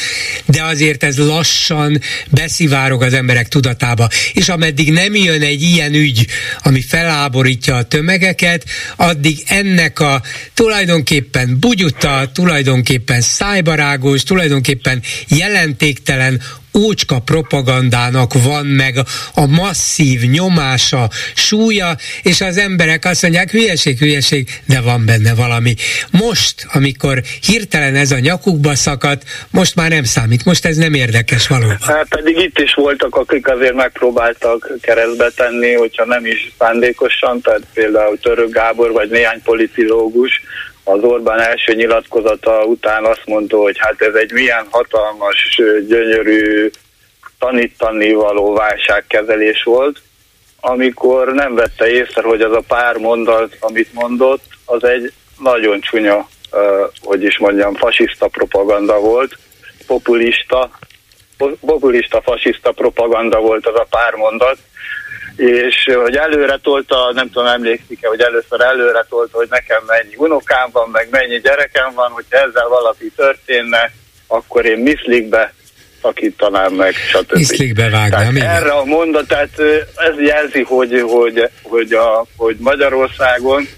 de azért ez lassan beszivárog az emberek tudatába és ameddig nem jön egy ilyen ügy, ami feláborítja a tömegeket, addig ennek a tulajdonképpen bugyuta, tulajdonképpen szájbarágos, tulajdonképpen jelentéktelen ócska propagandának van meg a masszív nyomása, súlya, és az emberek azt mondják, hülyeség, hülyeség, de van benne valami. Most, amikor hirtelen ez a nyakukba szakadt, most már nem számít, most ez nem érdekes valóban. Hát pedig itt is voltak, akik azért megpróbáltak keresztbe tenni, hogyha nem is szándékosan, tehát például Török Gábor vagy néhány politológus, az Orbán első nyilatkozata után azt mondta, hogy hát ez egy milyen hatalmas, gyönyörű tanítani való válságkezelés volt, amikor nem vette észre, hogy az a pár mondat, amit mondott, az egy nagyon csúnya, hogy is mondjam, fasiszta propaganda volt, populista, populista, fasiszta propaganda volt az a pár mondat, és hogy előre tolta, nem tudom, emlékszik-e, hogy először előre tolta, hogy nekem mennyi unokám van, meg mennyi gyerekem van, hogy ezzel valaki történne, akkor én miszlikbe szakítanám meg, stb. bevágnám, tehát erre a mondat, tehát ez jelzi, hogy, hogy, hogy, a, hogy Magyarországon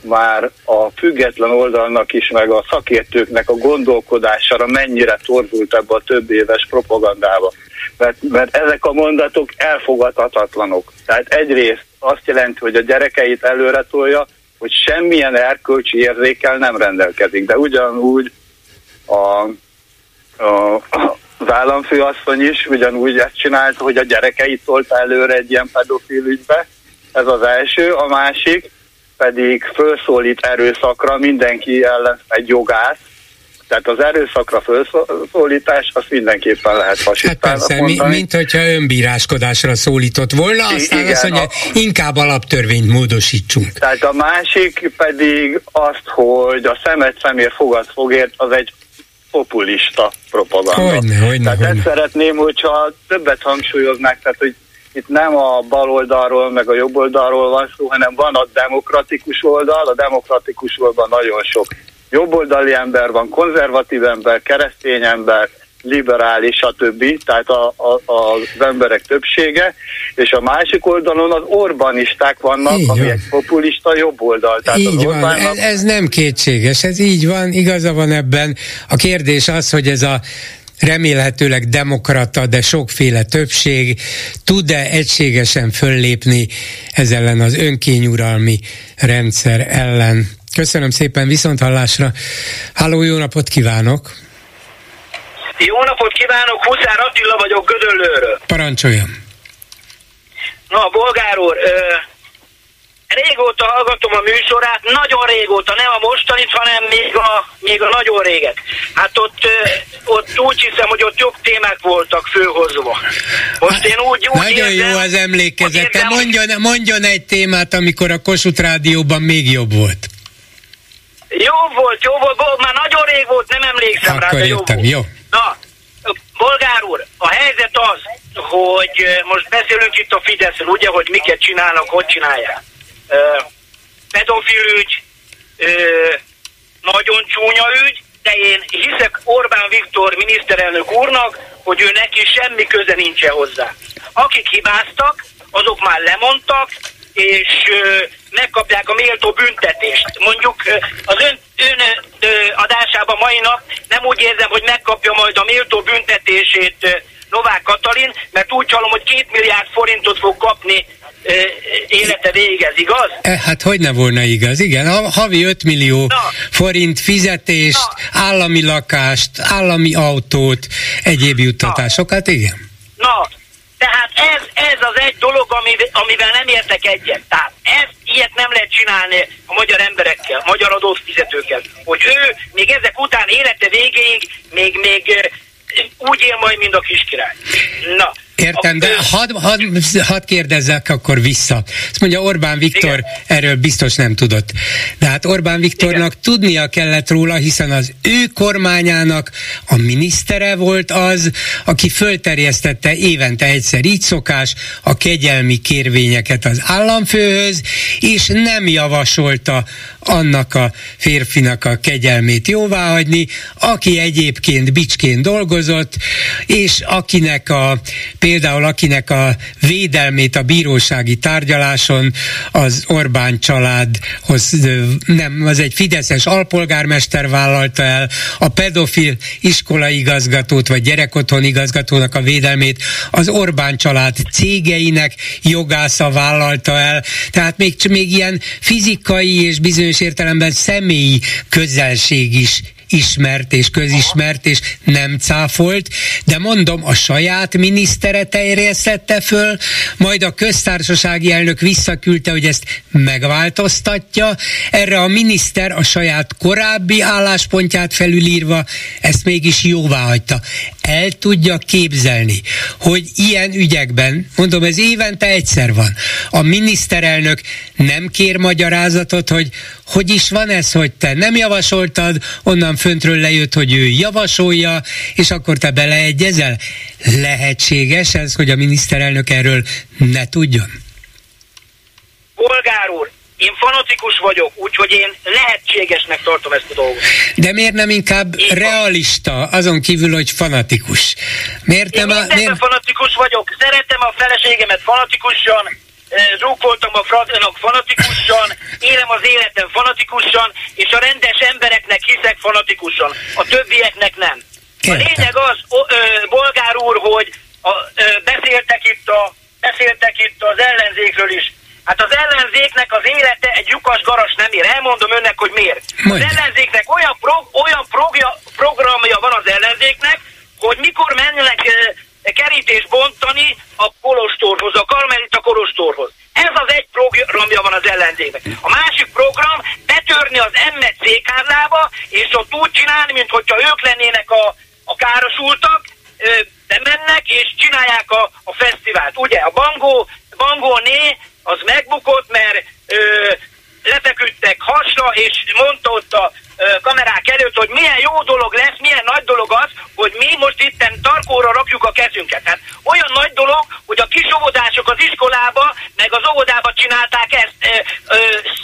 már a független oldalnak is, meg a szakértőknek a gondolkodására mennyire torzult ebbe a több éves propagandába. Mert, mert ezek a mondatok elfogadhatatlanok. Tehát egyrészt azt jelenti, hogy a gyerekeit előre tolja, hogy semmilyen erkölcsi érzékel nem rendelkezik. De ugyanúgy a, a, az államfőasszony is ugyanúgy ezt csinálta, hogy a gyerekeit tolta előre egy ilyen pedofil ügybe. Ez az első. A másik pedig felszólít erőszakra mindenki ellen egy jogát, tehát az erőszakra felszólítás, azt mindenképpen lehet Hát persze, mi, mint hogyha önbíráskodásra szólított volna, aztán Igen, azt mondja, a... inkább alaptörvényt módosítsunk. Tehát a másik pedig azt, hogy a szemet szemér fogad fogért, az egy populista propaganda. Hogyne, hogyne, tehát hogyne. ezt szeretném, hogyha többet hangsúlyoznák, tehát hogy itt nem a bal oldalról, meg a jobb oldalról van szó, hanem van a demokratikus oldal, a demokratikus oldal nagyon sok jobboldali ember van, konzervatív ember, keresztény ember, liberális, stb. Tehát a, a, az emberek többsége, és a másik oldalon az Orbánisták vannak, így ami van. egy populista jobb oldal. Tehát így az van, Orbánnak... ez, ez nem kétséges, ez így van, igaza van ebben. A kérdés az, hogy ez a remélhetőleg demokrata, de sokféle többség tud-e egységesen föllépni ez ellen az önkényuralmi rendszer ellen. Köszönöm szépen, viszont hallásra. Háló, jó napot kívánok! Jó napot kívánok, Huszár Attila vagyok Gödöllőről. Parancsoljon! Na, bolgár úr, ö, régóta hallgatom a műsorát, nagyon régóta, nem a mostanit, hanem még a, még a nagyon réget. Hát ott, ott úgy hiszem, hogy ott jobb témák voltak főhozva. Most én úgy, úgy Nagyon érzem, jó az emlékezete. Mondjon, mondjon egy témát, amikor a Kossuth Rádióban még jobb volt. Jó volt, jó volt, már nagyon rég volt, nem emlékszem Akkor rá, de jó jöttem, volt. jó. Na, Bolgár úr, a helyzet az, hogy most beszélünk itt a Fideszről, ugye, hogy miket csinálnak, hogy csinálják. Pedofil ügy, nagyon csúnya ügy, de én hiszek Orbán Viktor miniszterelnök úrnak, hogy ő neki semmi köze nincsen hozzá. Akik hibáztak, azok már lemondtak, és megkapják a méltó büntetést. Mondjuk az ön, ön adásában mai nap nem úgy érzem, hogy megkapja majd a méltó büntetését Novák Katalin, mert úgy hallom, hogy két milliárd forintot fog kapni élete végez, igaz? E, hát hogy ne volna igaz, igen. A havi 5 millió Na. forint fizetést, Na. állami lakást, állami autót, egyéb juttatásokat, igen. Na, tehát ez, ez az egy dolog, amivel nem értek egyet. Tehát ez, ilyet nem lehet csinálni a magyar emberekkel, a magyar adófizetőkkel. Hogy ő még ezek után élete végéig még, még úgy él majd, mint a kiskirály. Na, Értem, de hadd had, had kérdezzek akkor vissza. Azt mondja Orbán Viktor Igen. erről biztos nem tudott. De hát Orbán Viktornak Igen. tudnia kellett róla, hiszen az ő kormányának a minisztere volt az, aki fölterjesztette évente egyszer így szokás a kegyelmi kérvényeket az államfőhöz, és nem javasolta annak a férfinak a kegyelmét jóváhagyni, aki egyébként bicsként dolgozott, és akinek a például akinek a védelmét a bírósági tárgyaláson az Orbán családhoz nem, az egy fideszes alpolgármester vállalta el, a pedofil iskolaigazgatót vagy gyerekotthon igazgatónak a védelmét az Orbán család cégeinek jogásza vállalta el, tehát még, még ilyen fizikai és bizonyos értelemben személyi közelség is ismert és közismert, és nem cáfolt, de mondom, a saját minisztere terjesztette föl, majd a köztársasági elnök visszaküldte, hogy ezt megváltoztatja. Erre a miniszter a saját korábbi álláspontját felülírva ezt mégis jóvá hagyta. El tudja képzelni, hogy ilyen ügyekben, mondom, ez évente egyszer van, a miniszterelnök nem kér magyarázatot, hogy hogy is van ez, hogy te nem javasoltad, onnan föntről lejött, hogy ő javasolja, és akkor te beleegyezel? Lehetséges ez, hogy a miniszterelnök erről ne tudjon? Polgár úr, én fanatikus vagyok, úgyhogy én lehetségesnek tartom ezt a dolgot. De miért nem inkább én realista, azon kívül, hogy fanatikus? Miért én nem a, miért... fanatikus vagyok, szeretem a feleségemet fanatikusan, drukkoltam a fraznak fanatikusan, élem az életem fanatikusan, és a rendes embereknek hiszek fanatikusan, a többieknek nem. A lényeg az, ö, bolgár úr, hogy a, ö, beszéltek, itt a, beszéltek itt az ellenzékről is. Hát az ellenzéknek az élete egy lyukas garas nem ér. Elmondom önnek, hogy miért. Majd. Az ellenzéknek olyan, pro, olyan progja, programja van az ellenzéknek, hogy mikor mennek kerítés bontani a kolostorhoz, a karmelita kolostorhoz. Ez az egy programja van az ellenzéknek. A másik program betörni az emmet székházlába, és ott úgy csinálni, mintha ők lennének a, a károsultak, bemennek és csinálják a, a fesztivált. Ugye a Bangó, Bangó né az megbukott, mert ö, lefeküdtek hasra, és mondta ott a kamerák előtt, hogy milyen jó dolog lesz, milyen nagy dolog az, hogy mi most itten tarkóra rakjuk a kezünket. Hát olyan nagy dolog, hogy a kis óvodások az iskolába, meg az óvodába csinálták ezt e, e,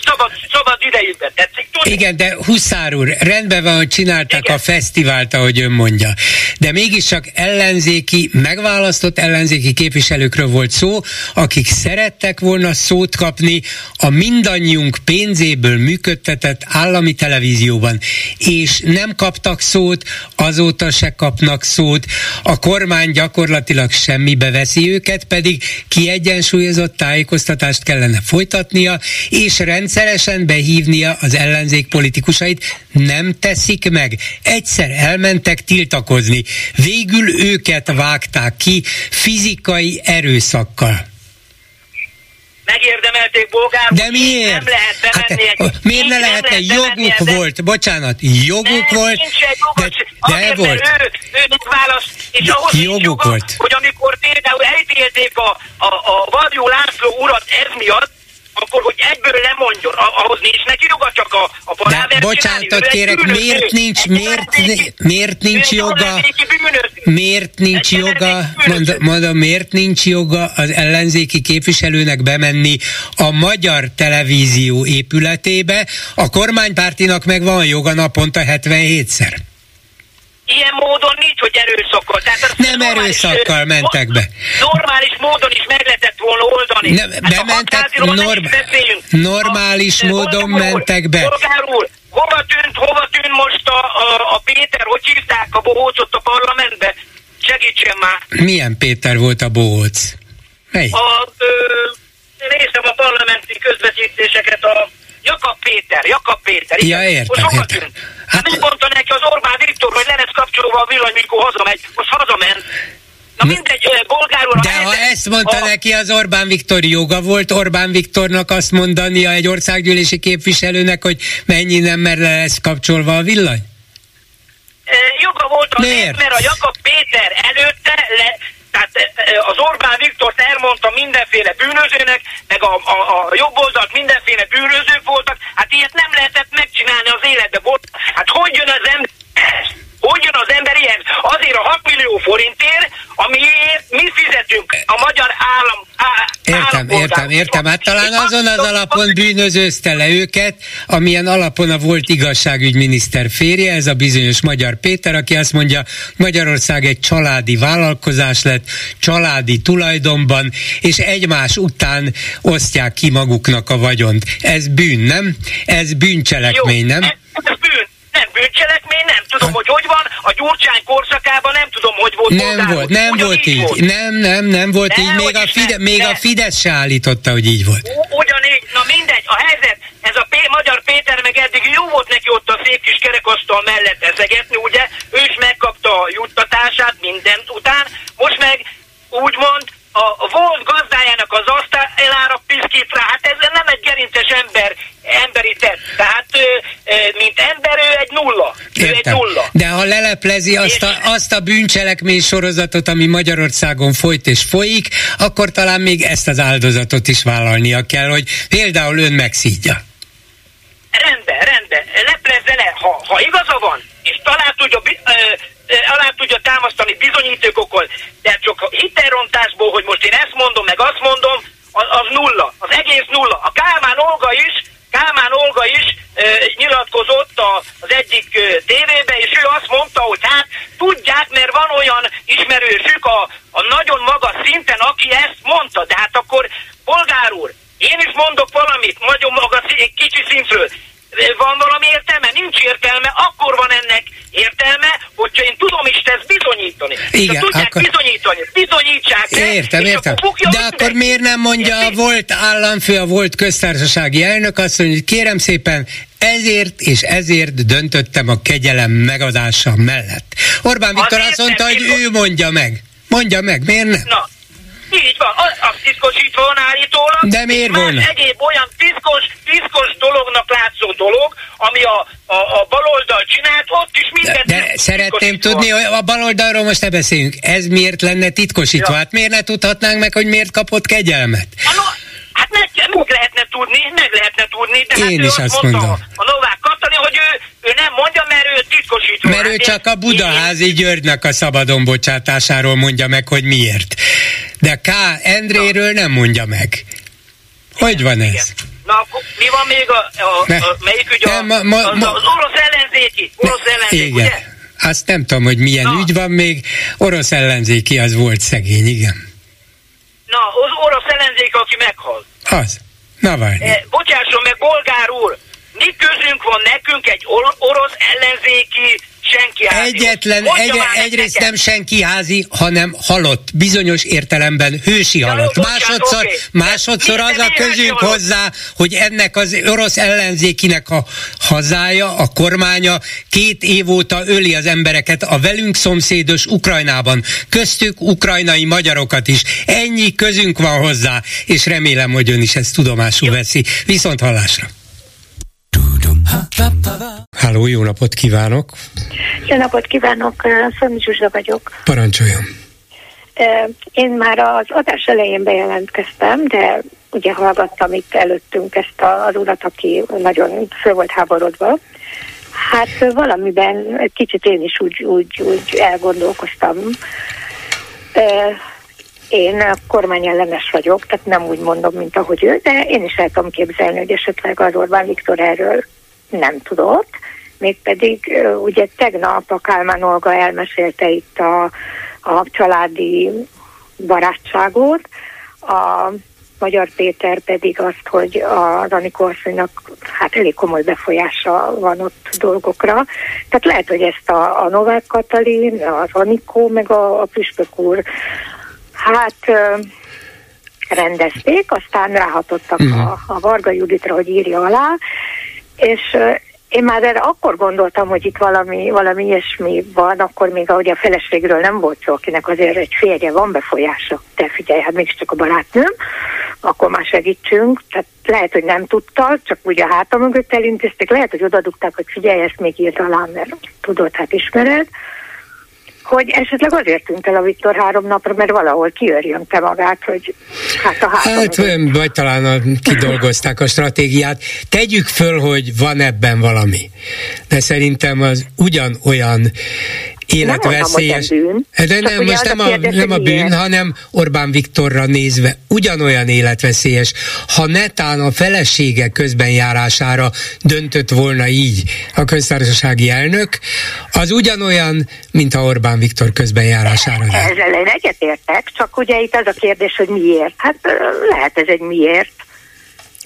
szabad, szabad idejükben. Tetszik tudni? Igen, de Huszár úr, rendben van, hogy csinálták Igen. a fesztivált, ahogy ön mondja. De mégiscsak ellenzéki, megválasztott ellenzéki képviselőkről volt szó, akik szerettek volna szót kapni a mindannyiunk pénzéből működtetett állami televízióban. És nem kaptak szót, azóta se kapnak szót. A kormány gyakorlatilag semmibe veszi őket, pedig kiegyensúlyozott tájékoztatást kellene folytatnia, és rendszeresen behívnia az ellenzék politikusait. Nem teszik meg. Egyszer elmentek tiltakozni. Végül őket vágták ki fizikai erőszakkal megérdemelték bolgárul. De miért? Nem lehet bemenni hát, egy, Miért ne lehetne? Joguk bemenni, volt, bocsánat, joguk nem, volt. Nincs egy jogos, de, de volt. Ő, ő választ, és ahhoz joguk joga, volt. hogy amikor például elítélték a, a, a Vadjó László urat ez miatt, akkor hogy egyből lemondjon, ahhoz nincs neki joga csak a, a De bocsánatot kérek, miért nincs, miért, miért nincs joga, miért nincs joga, mondom, mondom, miért nincs joga az ellenzéki képviselőnek bemenni a magyar televízió épületébe, a kormánypártinak meg van joga naponta 77-szer. Ilyen módon nincs, hogy erőszakkal. Tehát nem erőszakkal ö, mentek be. Normális módon is meg lehetett volna oldani. Nem, hát bementek, norm, normális a, módon a, mentek be. úr, hova tűnt, hova tűnt most a, a, a Péter, hogy hívták a bohócot a parlamentbe? Segítsen már. Milyen Péter volt a bohóc? Mely? A, ö, néztem a parlamenti közvetítéseket a Jakab Péter, Jakab Péter. Ja, értem, most értem. Hát, mit mondta neki az Orbán Viktor, hogy le lesz kapcsolva a villany, mikor hazamegy? Most hazament. Na mindegy, bolgárul... De ha ezt mondta a... neki az Orbán Viktor joga volt Orbán Viktornak azt mondania egy országgyűlési képviselőnek, hogy mennyi nem, mert le lesz kapcsolva a villany? Joga volt azért, mert a Jakab Péter előtte le, tehát az Orbán Viktort elmondta mindenféle bűnözőnek, meg a, a, a jobb oldalt mindenféle bűnözők voltak, hát ilyet nem lehetett megcsinálni az életbe. Hát hogy jön az ember hogy jön az ember ilyen? Azért a 6 millió forintért, amiért mi fizetünk a magyar állam. Á, értem, értem, értem. Hát talán azon az alapon bűnözőzte le őket, amilyen alapon a volt igazságügyminiszter férje, ez a bizonyos Magyar Péter, aki azt mondja, Magyarország egy családi vállalkozás lett, családi tulajdonban, és egymás után osztják ki maguknak a vagyont. Ez bűn, nem? Ez bűncselekmény, nem? Ez bűn, nem bűncselekmény, nem tudom, hát, hogy hogy van, a Gyurcsány korszakában nem tudom, hogy volt. Nem volt, nem Ugyan volt így. Volt. Nem, nem, nem volt nem, így. Még, a, Fide, még a Fidesz se állította, hogy így volt. Ugyanígy, na mindegy, a helyzet, ez a P- Magyar Péter meg eddig jó volt neki ott a szép kis kerekasztal mellett ezegetni, ugye? Ő is megkapta a juttatását mindent után, most meg úgymond a volt gazdájának az asztalára piszkít rá, hát ez nem egy gerinces ember, emberi tett. Tehát ő, mint ember, ő egy nulla. Ő egy nulla. De ha leleplezi azt a, azt a bűncselekmény sorozatot, ami Magyarországon folyt és folyik, akkor talán még ezt az áldozatot is vállalnia kell, hogy például ön megszídja. Rendben, rendben. Leplezze le. Ha, ha igaza van, és talán tudja, ö, alá tudja támasztani bizonyítékokkal, de csak hitelrontásból, hogy most én ezt mondom, meg azt mondom, az, az nulla, az egész nulla. A Kálmán Olga is, Kálmán Olga is e, nyilatkozott a, az egyik e, tévébe, és ő azt mondta, hogy hát tudják, mert van olyan ismerősük a, a nagyon magas szinten, aki ezt mondta, de hát akkor polgár úr, én is mondok valamit, nagyon magas, egy kicsi szintről van valami értelme? Nincs értelme, akkor van ennek értelme, hogyha én tudom is ezt bizonyítani. Igen, tudják akkor... bizonyítani, bizonyítsák Értem, értem. Akkor De akkor miért nem mondja a volt államfő, a volt köztársasági elnök azt mondja, hogy kérem szépen, ezért és ezért döntöttem a kegyelem megadása mellett. Orbán Viktor azt mondta, hogy ő mondja meg. Mondja meg, miért nem? Na, így van, az, az titkosítva van állítólag. De miért van? egyéb olyan titkos, titkos dolognak látszó dolog, ami a, a, a baloldal csinált, ott is minden De, de szeretném tudni, hogy a baloldalról most ne beszéljünk. Ez miért lenne titkosítva? Ja. Hát miért ne tudhatnánk meg, hogy miért kapott kegyelmet? no, hát meg, meg lehetne tudni, meg lehetne tudni, de Én hát is azt, azt mondta mondom. a Novák Katalin, hogy ő, ő nem mondja, mert ő titkosítva. Mert ő csak a Budaházi Györgynek a szabadon bocsátásáról mondja meg, hogy miért. De K. Endréről nem mondja meg. Hogy van ez? Igen. Na, akkor mi van még a, a, ne, a melyik ügy? Nem, ma, ma, az, az orosz ellenzéki. Orosz ne, ellenzéki, igen. ugye? Azt nem tudom, hogy milyen Na. ügy van még. Orosz ellenzéki az volt szegény, igen. Na, az orosz ellenzéki, aki meghal. Az. Na várj. Eh, bocsásson meg, bolgár úr, mi közünk van nekünk egy or- orosz ellenzéki senki házi. Egyetlen, egy, egyrészt nem senki házi, hanem halott. Bizonyos értelemben hősi ja, halott. Másodszor, okay. másodszor az a közünk hozzá, hogy ennek az orosz ellenzékinek a hazája, a kormánya két év óta öli az embereket a velünk szomszédos Ukrajnában. Köztük ukrajnai magyarokat is. Ennyi közünk van hozzá, és remélem, hogy ön is ezt tudomásul veszi. Viszont hallásra! Háló, jó napot kívánok! Jó napot kívánok, Szolmi Zsuzsa vagyok. Parancsoljon! Én már az adás elején bejelentkeztem, de ugye hallgattam itt előttünk ezt az urat, aki nagyon föl volt háborodva. Hát valamiben kicsit én is úgy, úgy, úgy elgondolkoztam. Én kormányellenes vagyok, tehát nem úgy mondom, mint ahogy ő, de én is el tudom képzelni, hogy esetleg az Orbán Viktor erről nem tudott, mégpedig ugye tegnap a Kálmán Olga elmesélte itt a, a családi barátságot, a Magyar Péter pedig azt, hogy a Anikó asszonynak hát elég komoly befolyása van ott dolgokra. Tehát lehet, hogy ezt a, a Novák Katalin, az Anikó, meg a, a Püspök úr hát rendezték, aztán ráhatottak uh-huh. a, a Varga Juditra, hogy írja alá, és én már erre akkor gondoltam, hogy itt valami, valami ilyesmi van, akkor még ahogy a feleségről nem volt szó, akinek azért egy férje van befolyása. Te figyelj, hát mégiscsak a barátnőm, akkor már segítsünk. Tehát lehet, hogy nem tudta, csak ugye a háta mögött elintézték, lehet, hogy odadugták, hogy figyelj, ezt még írt alá, mert tudod, hát ismered hogy esetleg azért tűnt el a Viktor három napra, mert valahol kiörjönte magát, hogy hát a hátam. Hát, vagy talán a, kidolgozták a stratégiát. Tegyük föl, hogy van ebben valami. De szerintem az ugyanolyan életveszélyes. Nem bűn. De nem, most nem a, kérdés, nem a bűn, ilyen. hanem Orbán Viktorra nézve ugyanolyan életveszélyes. Ha netán a felesége közbenjárására döntött volna így a köztársasági elnök, az ugyanolyan, mint a Orbán Viktor közbenjárására. Ezzel én egyetértek, csak ugye itt az a kérdés, hogy miért. Hát lehet ez egy miért.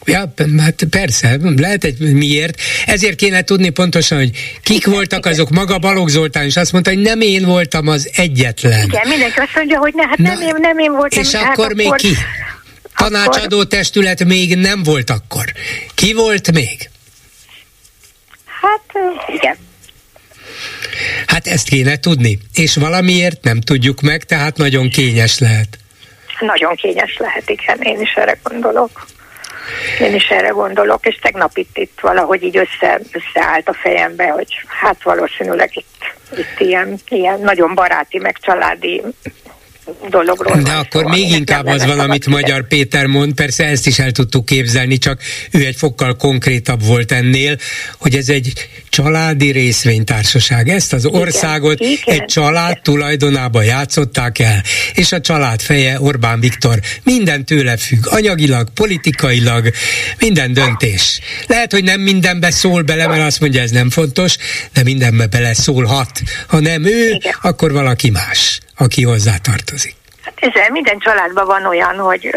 Ja, hát persze, lehet egy miért. Ezért kéne tudni pontosan, hogy kik voltak azok, maga Balogh Zoltán is azt mondta, hogy nem én voltam az egyetlen. Igen, mindenki azt mondja, hogy ne, hát nem, Na, én, nem én voltam. És hát akkor még ki? Tanácsadó akkor... testület még nem volt akkor. Ki volt még? Hát igen. Hát ezt kéne tudni. És valamiért nem tudjuk meg, tehát nagyon kényes lehet. Nagyon kényes lehet, igen, én is erre gondolok. Én is erre gondolok, és tegnap itt, itt valahogy így össze, összeállt a fejembe, hogy hát valószínűleg itt, itt ilyen, ilyen nagyon baráti, meg családi dologról. De akkor szóval még inkább az van, amit Magyar Péter mond, persze ezt is el tudtuk képzelni, csak ő egy fokkal konkrétabb volt ennél, hogy ez egy családi részvénytársaság. Ezt az országot igen, egy család igen. tulajdonába játszották el, és a család feje Orbán Viktor minden tőle függ, anyagilag, politikailag, minden döntés. Lehet, hogy nem mindenbe szól bele, mert azt mondja, ez nem fontos, de mindenbe bele szólhat. Ha nem ő, igen. akkor valaki más, aki hozzá tartozik. Hát ezzel minden családban van olyan, hogy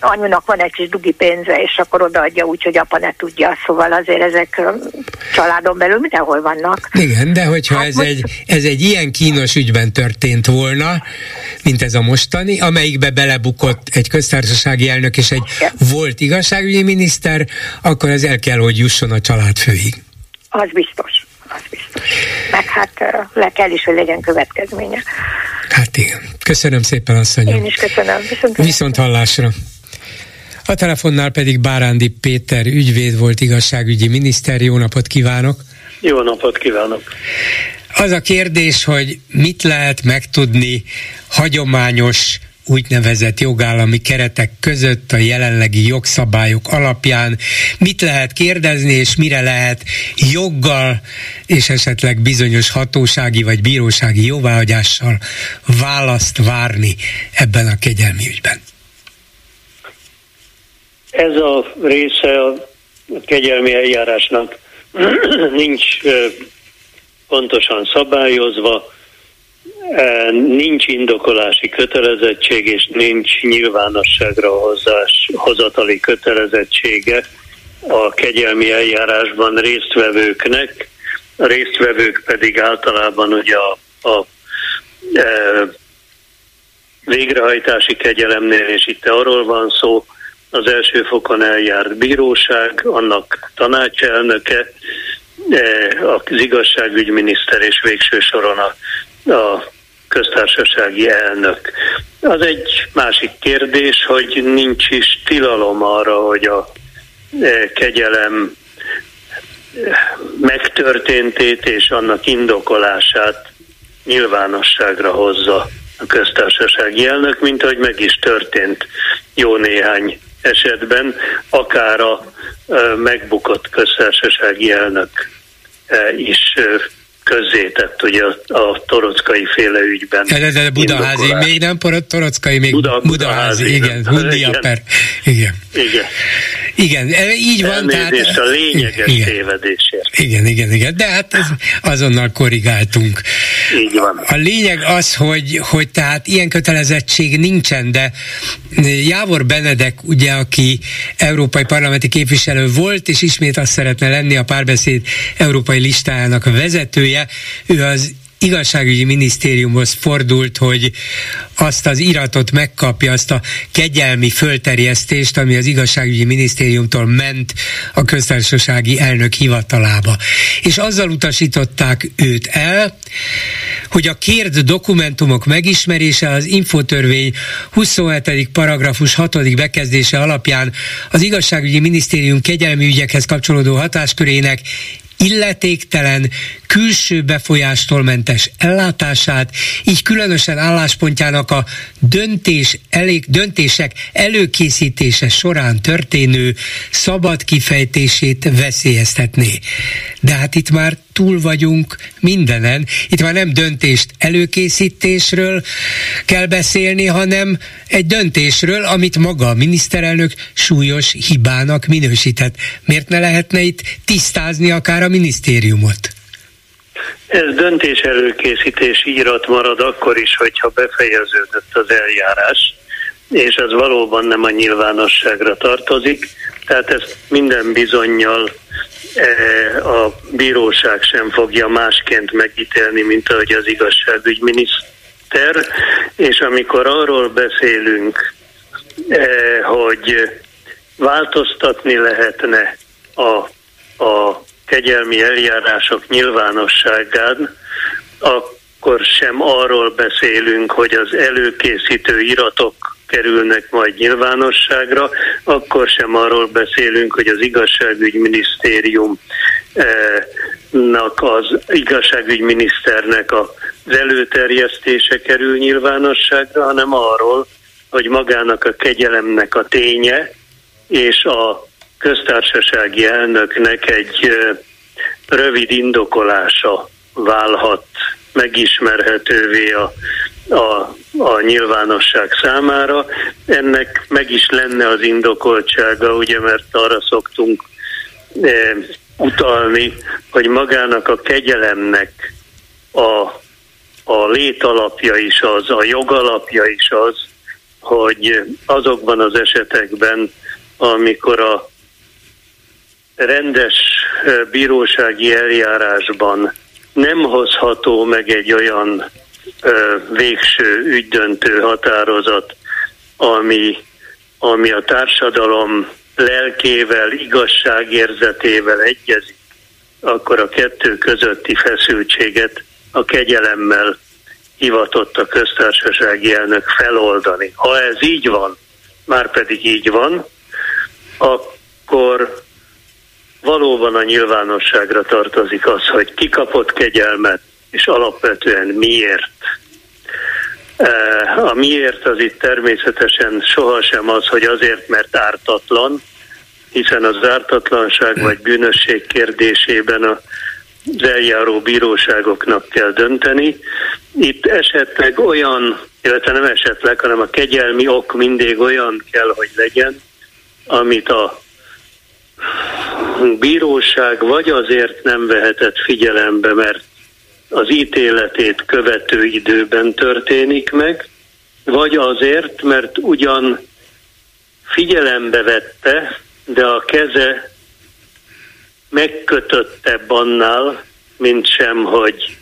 anyunak van egy kis dugi pénze, és akkor odaadja úgy, hogy apa ne tudja, szóval azért ezek családon belül mindenhol vannak. Igen, de hogyha hát ez, most... egy, ez egy ilyen kínos ügyben történt volna, mint ez a mostani, amelyikbe belebukott egy köztársasági elnök és egy Igen. volt igazságügyi miniszter, akkor ez el kell, hogy jusson a család főig. Az biztos az biztos. Meg hát le kell is, hogy legyen következménye. Hát igen. Köszönöm szépen, asszonyom. Én is köszönöm. Viszont, Viszont hallásra. A telefonnál pedig Bárándi Péter ügyvéd volt igazságügyi miniszter. Jó napot kívánok! Jó napot kívánok! Az a kérdés, hogy mit lehet megtudni hagyományos úgynevezett jogállami keretek között a jelenlegi jogszabályok alapján mit lehet kérdezni, és mire lehet joggal és esetleg bizonyos hatósági vagy bírósági jóváhagyással választ várni ebben a kegyelmi ügyben. Ez a része a kegyelmi eljárásnak nincs pontosan szabályozva, nincs indokolási kötelezettség, és nincs nyilvánosságra hozás, hozatali kötelezettsége a kegyelmi eljárásban résztvevőknek, a résztvevők pedig általában ugye a, a e, végrehajtási kegyelemnél, és itt arról van szó, az első fokon eljárt bíróság, annak tanácselnöke, az igazságügyminiszter és végső soron a, a köztársasági elnök. Az egy másik kérdés, hogy nincs is tilalom arra, hogy a e, kegyelem megtörténtét és annak indokolását nyilvánosságra hozza a köztársasági elnök, mint hogy meg is történt jó néhány esetben, akár a e, megbukott köztársasági elnök e, is közzétett ugye a, a torockai féle ügyben. De, de, Budaházi, indokolás. még nem torockai, még Buda, Budaházi, Budaházi, igen, Hundiaper, igen. Igen. Igen, e, így van. Elnézést tehát, a lényeges igen, tévedésért. Igen, igen, igen, de hát ez azonnal korrigáltunk. Így van. A lényeg az, hogy, hogy tehát ilyen kötelezettség nincsen, de Jávor Benedek, ugye, aki európai parlamenti képviselő volt, és ismét azt szeretne lenni a párbeszéd európai listájának a vezetője, ő az igazságügyi minisztériumhoz fordult, hogy azt az iratot megkapja, azt a kegyelmi fölterjesztést, ami az igazságügyi minisztériumtól ment a köztársasági elnök hivatalába. És azzal utasították őt el, hogy a kért dokumentumok megismerése az infotörvény 27. paragrafus 6. bekezdése alapján az igazságügyi minisztérium kegyelmi ügyekhez kapcsolódó hatáskörének illetéktelen, külső befolyástól mentes ellátását, így különösen álláspontjának a döntés elég, döntések előkészítése során történő szabad kifejtését veszélyeztetné. De hát itt már túl vagyunk mindenen. Itt már nem döntést előkészítésről kell beszélni, hanem egy döntésről, amit maga a miniszterelnök súlyos hibának minősített. Miért ne lehetne itt tisztázni akár a minisztériumot? Ez döntés előkészítés írat marad akkor is, hogyha befejeződött az eljárás, és ez valóban nem a nyilvánosságra tartozik, tehát ezt minden bizonyal e, a bíróság sem fogja másként megítélni, mint ahogy az igazságügyminiszter, és amikor arról beszélünk, e, hogy változtatni lehetne a, a kegyelmi eljárások nyilvánosságán, akkor sem arról beszélünk, hogy az előkészítő iratok kerülnek majd nyilvánosságra, akkor sem arról beszélünk, hogy az igazságügyminisztérium az igazságügyminiszternek az előterjesztése kerül nyilvánosságra, hanem arról, hogy magának a kegyelemnek a ténye és a köztársasági elnöknek egy rövid indokolása válhat megismerhetővé a, a, a nyilvánosság számára. Ennek meg is lenne az indokoltsága, ugye, mert arra szoktunk e, utalni, hogy magának a kegyelemnek a, a létalapja is az, a jogalapja is az, hogy azokban az esetekben, amikor a rendes bírósági eljárásban nem hozható meg egy olyan ö, végső ügydöntő határozat, ami, ami a társadalom lelkével, igazságérzetével egyezik, akkor a kettő közötti feszültséget a kegyelemmel hivatott a köztársasági elnök feloldani. Ha ez így van, már pedig így van, akkor valóban a nyilvánosságra tartozik az, hogy ki kapott kegyelmet, és alapvetően miért. A miért az itt természetesen sohasem az, hogy azért, mert ártatlan, hiszen az ártatlanság vagy bűnösség kérdésében a az eljáró bíróságoknak kell dönteni. Itt esetleg olyan, illetve nem esetleg, hanem a kegyelmi ok mindig olyan kell, hogy legyen, amit a bíróság vagy azért nem vehetett figyelembe, mert az ítéletét követő időben történik meg, vagy azért, mert ugyan figyelembe vette, de a keze megkötöttebb annál, mint sem, hogy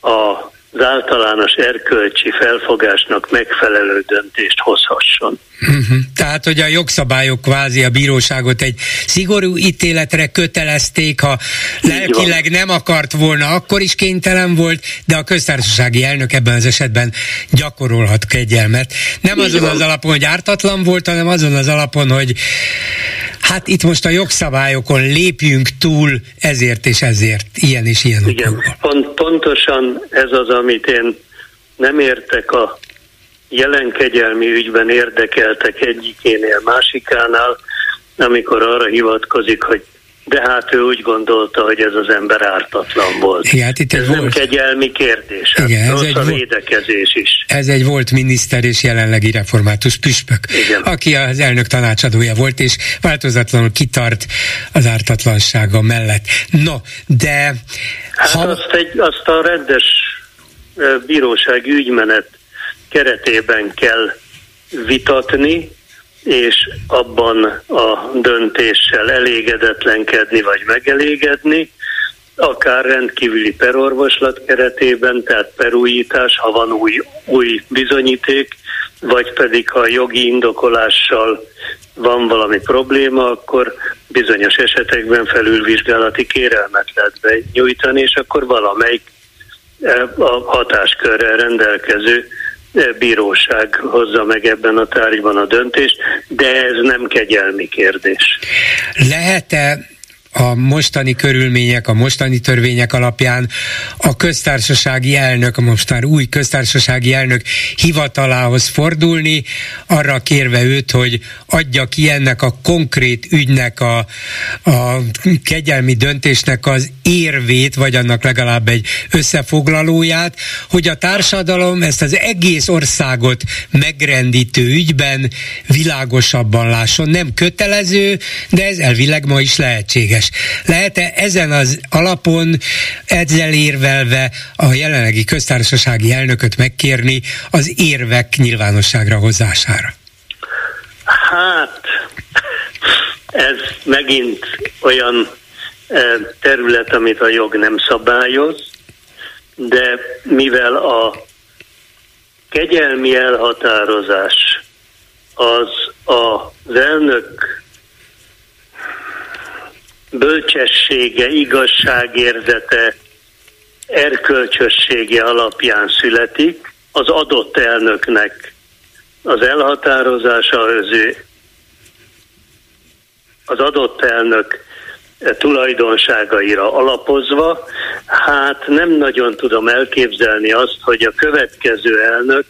a az általános erkölcsi felfogásnak megfelelő döntést hozhasson. Uh-huh. Tehát, hogy a jogszabályok kvázi a bíróságot egy szigorú ítéletre kötelezték, ha lelkileg nem akart volna, akkor is kénytelen volt, de a köztársasági elnök ebben az esetben gyakorolhat kegyelmet. Nem Így azon van. az alapon, hogy ártatlan volt, hanem azon az alapon, hogy hát itt most a jogszabályokon lépjünk túl ezért és ezért, ilyen és ilyen Igen, pont, pontosan ez az, amit én nem értek a jelen kegyelmi ügyben érdekeltek egyikénél, másikánál, amikor arra hivatkozik, hogy de hát ő úgy gondolta, hogy ez az ember ártatlan volt. Igen, hát itt ez volt. nem kegyelmi kérdés, hát Igen, ez egy a védekezés is. Ez egy volt miniszter és jelenlegi református püspök, Igen. aki az elnök tanácsadója volt, és változatlanul kitart az ártatlansága mellett. No, de... Hát ha... azt, egy, azt a rendes bírósági ügymenet keretében kell vitatni, és abban a döntéssel elégedetlenkedni vagy megelégedni, akár rendkívüli perorvoslat keretében, tehát perújítás, ha van új, új bizonyíték, vagy pedig ha jogi indokolással van valami probléma, akkor bizonyos esetekben felülvizsgálati kérelmet lehet benyújtani, és akkor valamelyik eh, a hatáskörrel rendelkező bíróság hozza meg ebben a tárgyban a döntést, de ez nem kegyelmi kérdés. Lehet-e a mostani körülmények, a mostani törvények alapján a köztársasági elnök, a most már új köztársasági elnök hivatalához fordulni, arra kérve őt, hogy adja ki ennek a konkrét ügynek a, a kegyelmi döntésnek az érvét, vagy annak legalább egy összefoglalóját, hogy a társadalom ezt az egész országot megrendítő ügyben világosabban lásson. Nem kötelező, de ez elvileg ma is lehetséges. Lehet-e ezen az alapon, ezzel érvelve a jelenlegi köztársasági elnököt megkérni az érvek nyilvánosságra hozására? Hát, ez megint olyan terület, amit a jog nem szabályoz, de mivel a kegyelmi elhatározás az az elnök bölcsessége, igazságérzete, erkölcsössége alapján születik, az adott elnöknek az elhatározása az, az adott elnök tulajdonságaira alapozva, hát nem nagyon tudom elképzelni azt, hogy a következő elnök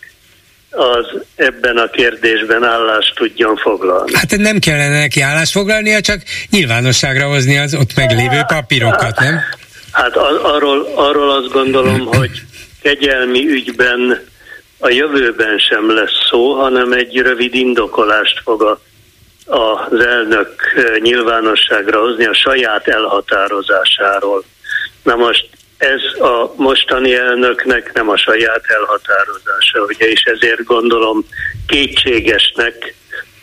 az ebben a kérdésben állást tudjon foglalni. Hát nem kellene neki állást foglalnia, csak nyilvánosságra hozni az ott meglévő papírokat, nem? Hát arról, arról azt gondolom, hogy kegyelmi ügyben a jövőben sem lesz szó, hanem egy rövid indokolást fog a, az elnök nyilvánosságra hozni a saját elhatározásáról. Na most ez a mostani elnöknek nem a saját elhatározása, ugye, és ezért gondolom kétségesnek,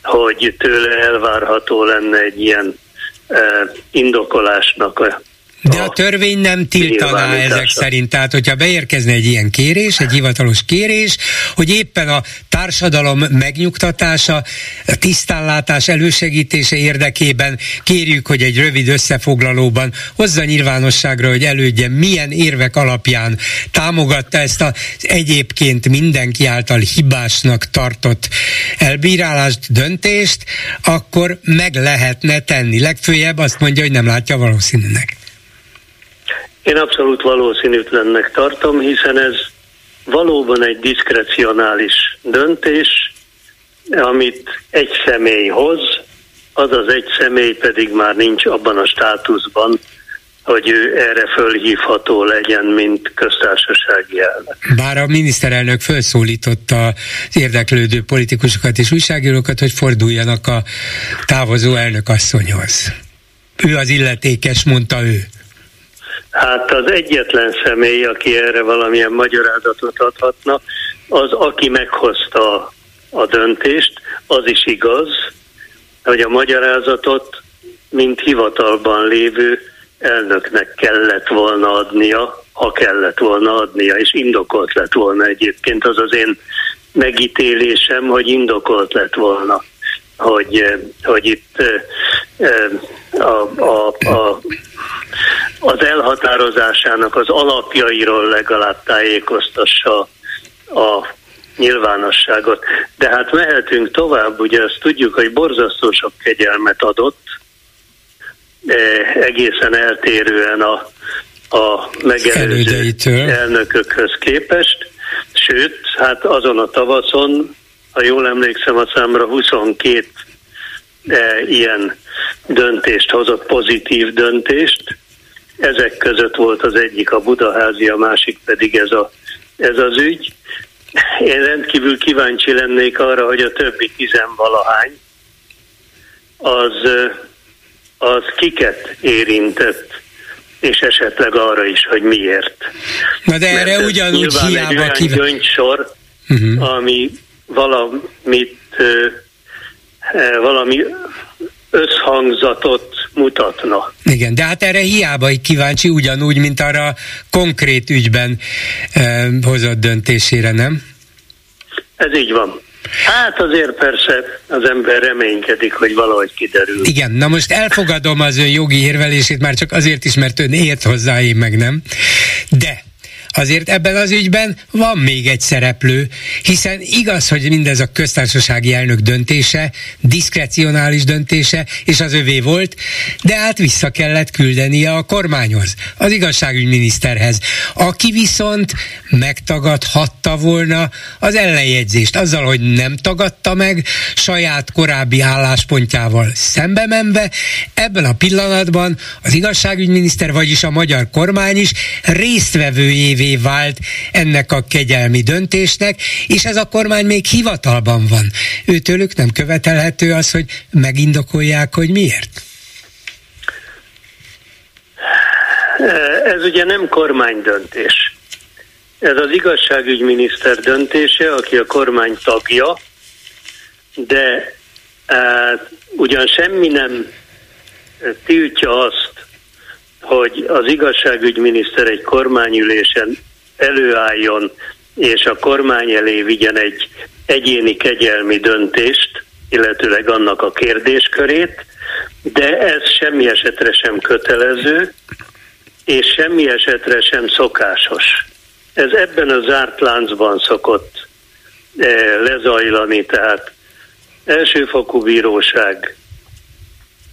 hogy tőle elvárható lenne egy ilyen eh, indokolásnak a de a törvény nem tiltaná ezek szerint. Tehát, hogyha beérkezne egy ilyen kérés, egy hivatalos kérés, hogy éppen a társadalom megnyugtatása, a tisztánlátás elősegítése érdekében kérjük, hogy egy rövid összefoglalóban hozza nyilvánosságra, hogy elődje milyen érvek alapján támogatta ezt az egyébként mindenki által hibásnak tartott elbírálást, döntést, akkor meg lehetne tenni. Legfőjebb azt mondja, hogy nem látja valószínűnek. Én abszolút valószínűtlennek tartom, hiszen ez valóban egy diszkrecionális döntés, amit egy személy hoz, az az egy személy pedig már nincs abban a státuszban, hogy ő erre fölhívható legyen, mint köztársasági elnök. Bár a miniszterelnök felszólította az érdeklődő politikusokat és újságírókat, hogy forduljanak a távozó elnök asszonyhoz. Ő az illetékes, mondta ő. Hát az egyetlen személy, aki erre valamilyen magyarázatot adhatna, az, aki meghozta a döntést, az is igaz, hogy a magyarázatot, mint hivatalban lévő elnöknek kellett volna adnia, ha kellett volna adnia, és indokolt lett volna egyébként. Az az én megítélésem, hogy indokolt lett volna, hogy, hogy itt a, a, a az elhatározásának az alapjairól legalább tájékoztassa a nyilvánosságot. De hát mehetünk tovább, ugye azt tudjuk, hogy borzasztó sok kegyelmet adott, egészen eltérően a, a megelőző elnökökhöz képest. Sőt, hát azon a tavaszon, ha jól emlékszem a számra, 22 eh, ilyen döntést hozott, pozitív döntést, ezek között volt az egyik a Budaházi, a másik pedig ez, a, ez az ügy. Én rendkívül kíváncsi lennék arra, hogy a többi tizenvalahány az, az kiket érintett, és esetleg arra is, hogy miért. Na de erre Mert ugyanúgy hiába egy olyan göncsor, uh-huh. ami valamit, valami összhangzatot mutatna. Igen, de hát erre hiába kíváncsi ugyanúgy, mint arra konkrét ügyben eh, hozott döntésére, nem? Ez így van. Hát azért persze az ember reménykedik, hogy valahogy kiderül. Igen, na most elfogadom az ön jogi érvelését már csak azért is, mert ön ért hozzá, én meg nem. De azért ebben az ügyben van még egy szereplő, hiszen igaz, hogy mindez a köztársasági elnök döntése, diszkrecionális döntése, és az övé volt, de hát vissza kellett küldenie a kormányhoz, az igazságügyminiszterhez, aki viszont megtagadhatta volna az ellenjegyzést, azzal, hogy nem tagadta meg, saját korábbi álláspontjával szembe menve, ebben a pillanatban az igazságügyminiszter, vagyis a magyar kormány is résztvevőjévé vált ennek a kegyelmi döntésnek, és ez a kormány még hivatalban van. Őtőlük nem követelhető az, hogy megindokolják, hogy miért? Ez ugye nem kormánydöntés. Ez az igazságügyminiszter döntése, aki a kormány tagja, de e, ugyan semmi nem tiltja azt, hogy az igazságügyminiszter egy kormányülésen előálljon, és a kormány elé vigyen egy egyéni kegyelmi döntést, illetőleg annak a kérdéskörét, de ez semmi esetre sem kötelező, és semmi esetre sem szokásos. Ez ebben a zárt láncban szokott lezajlani, tehát elsőfokú bíróság,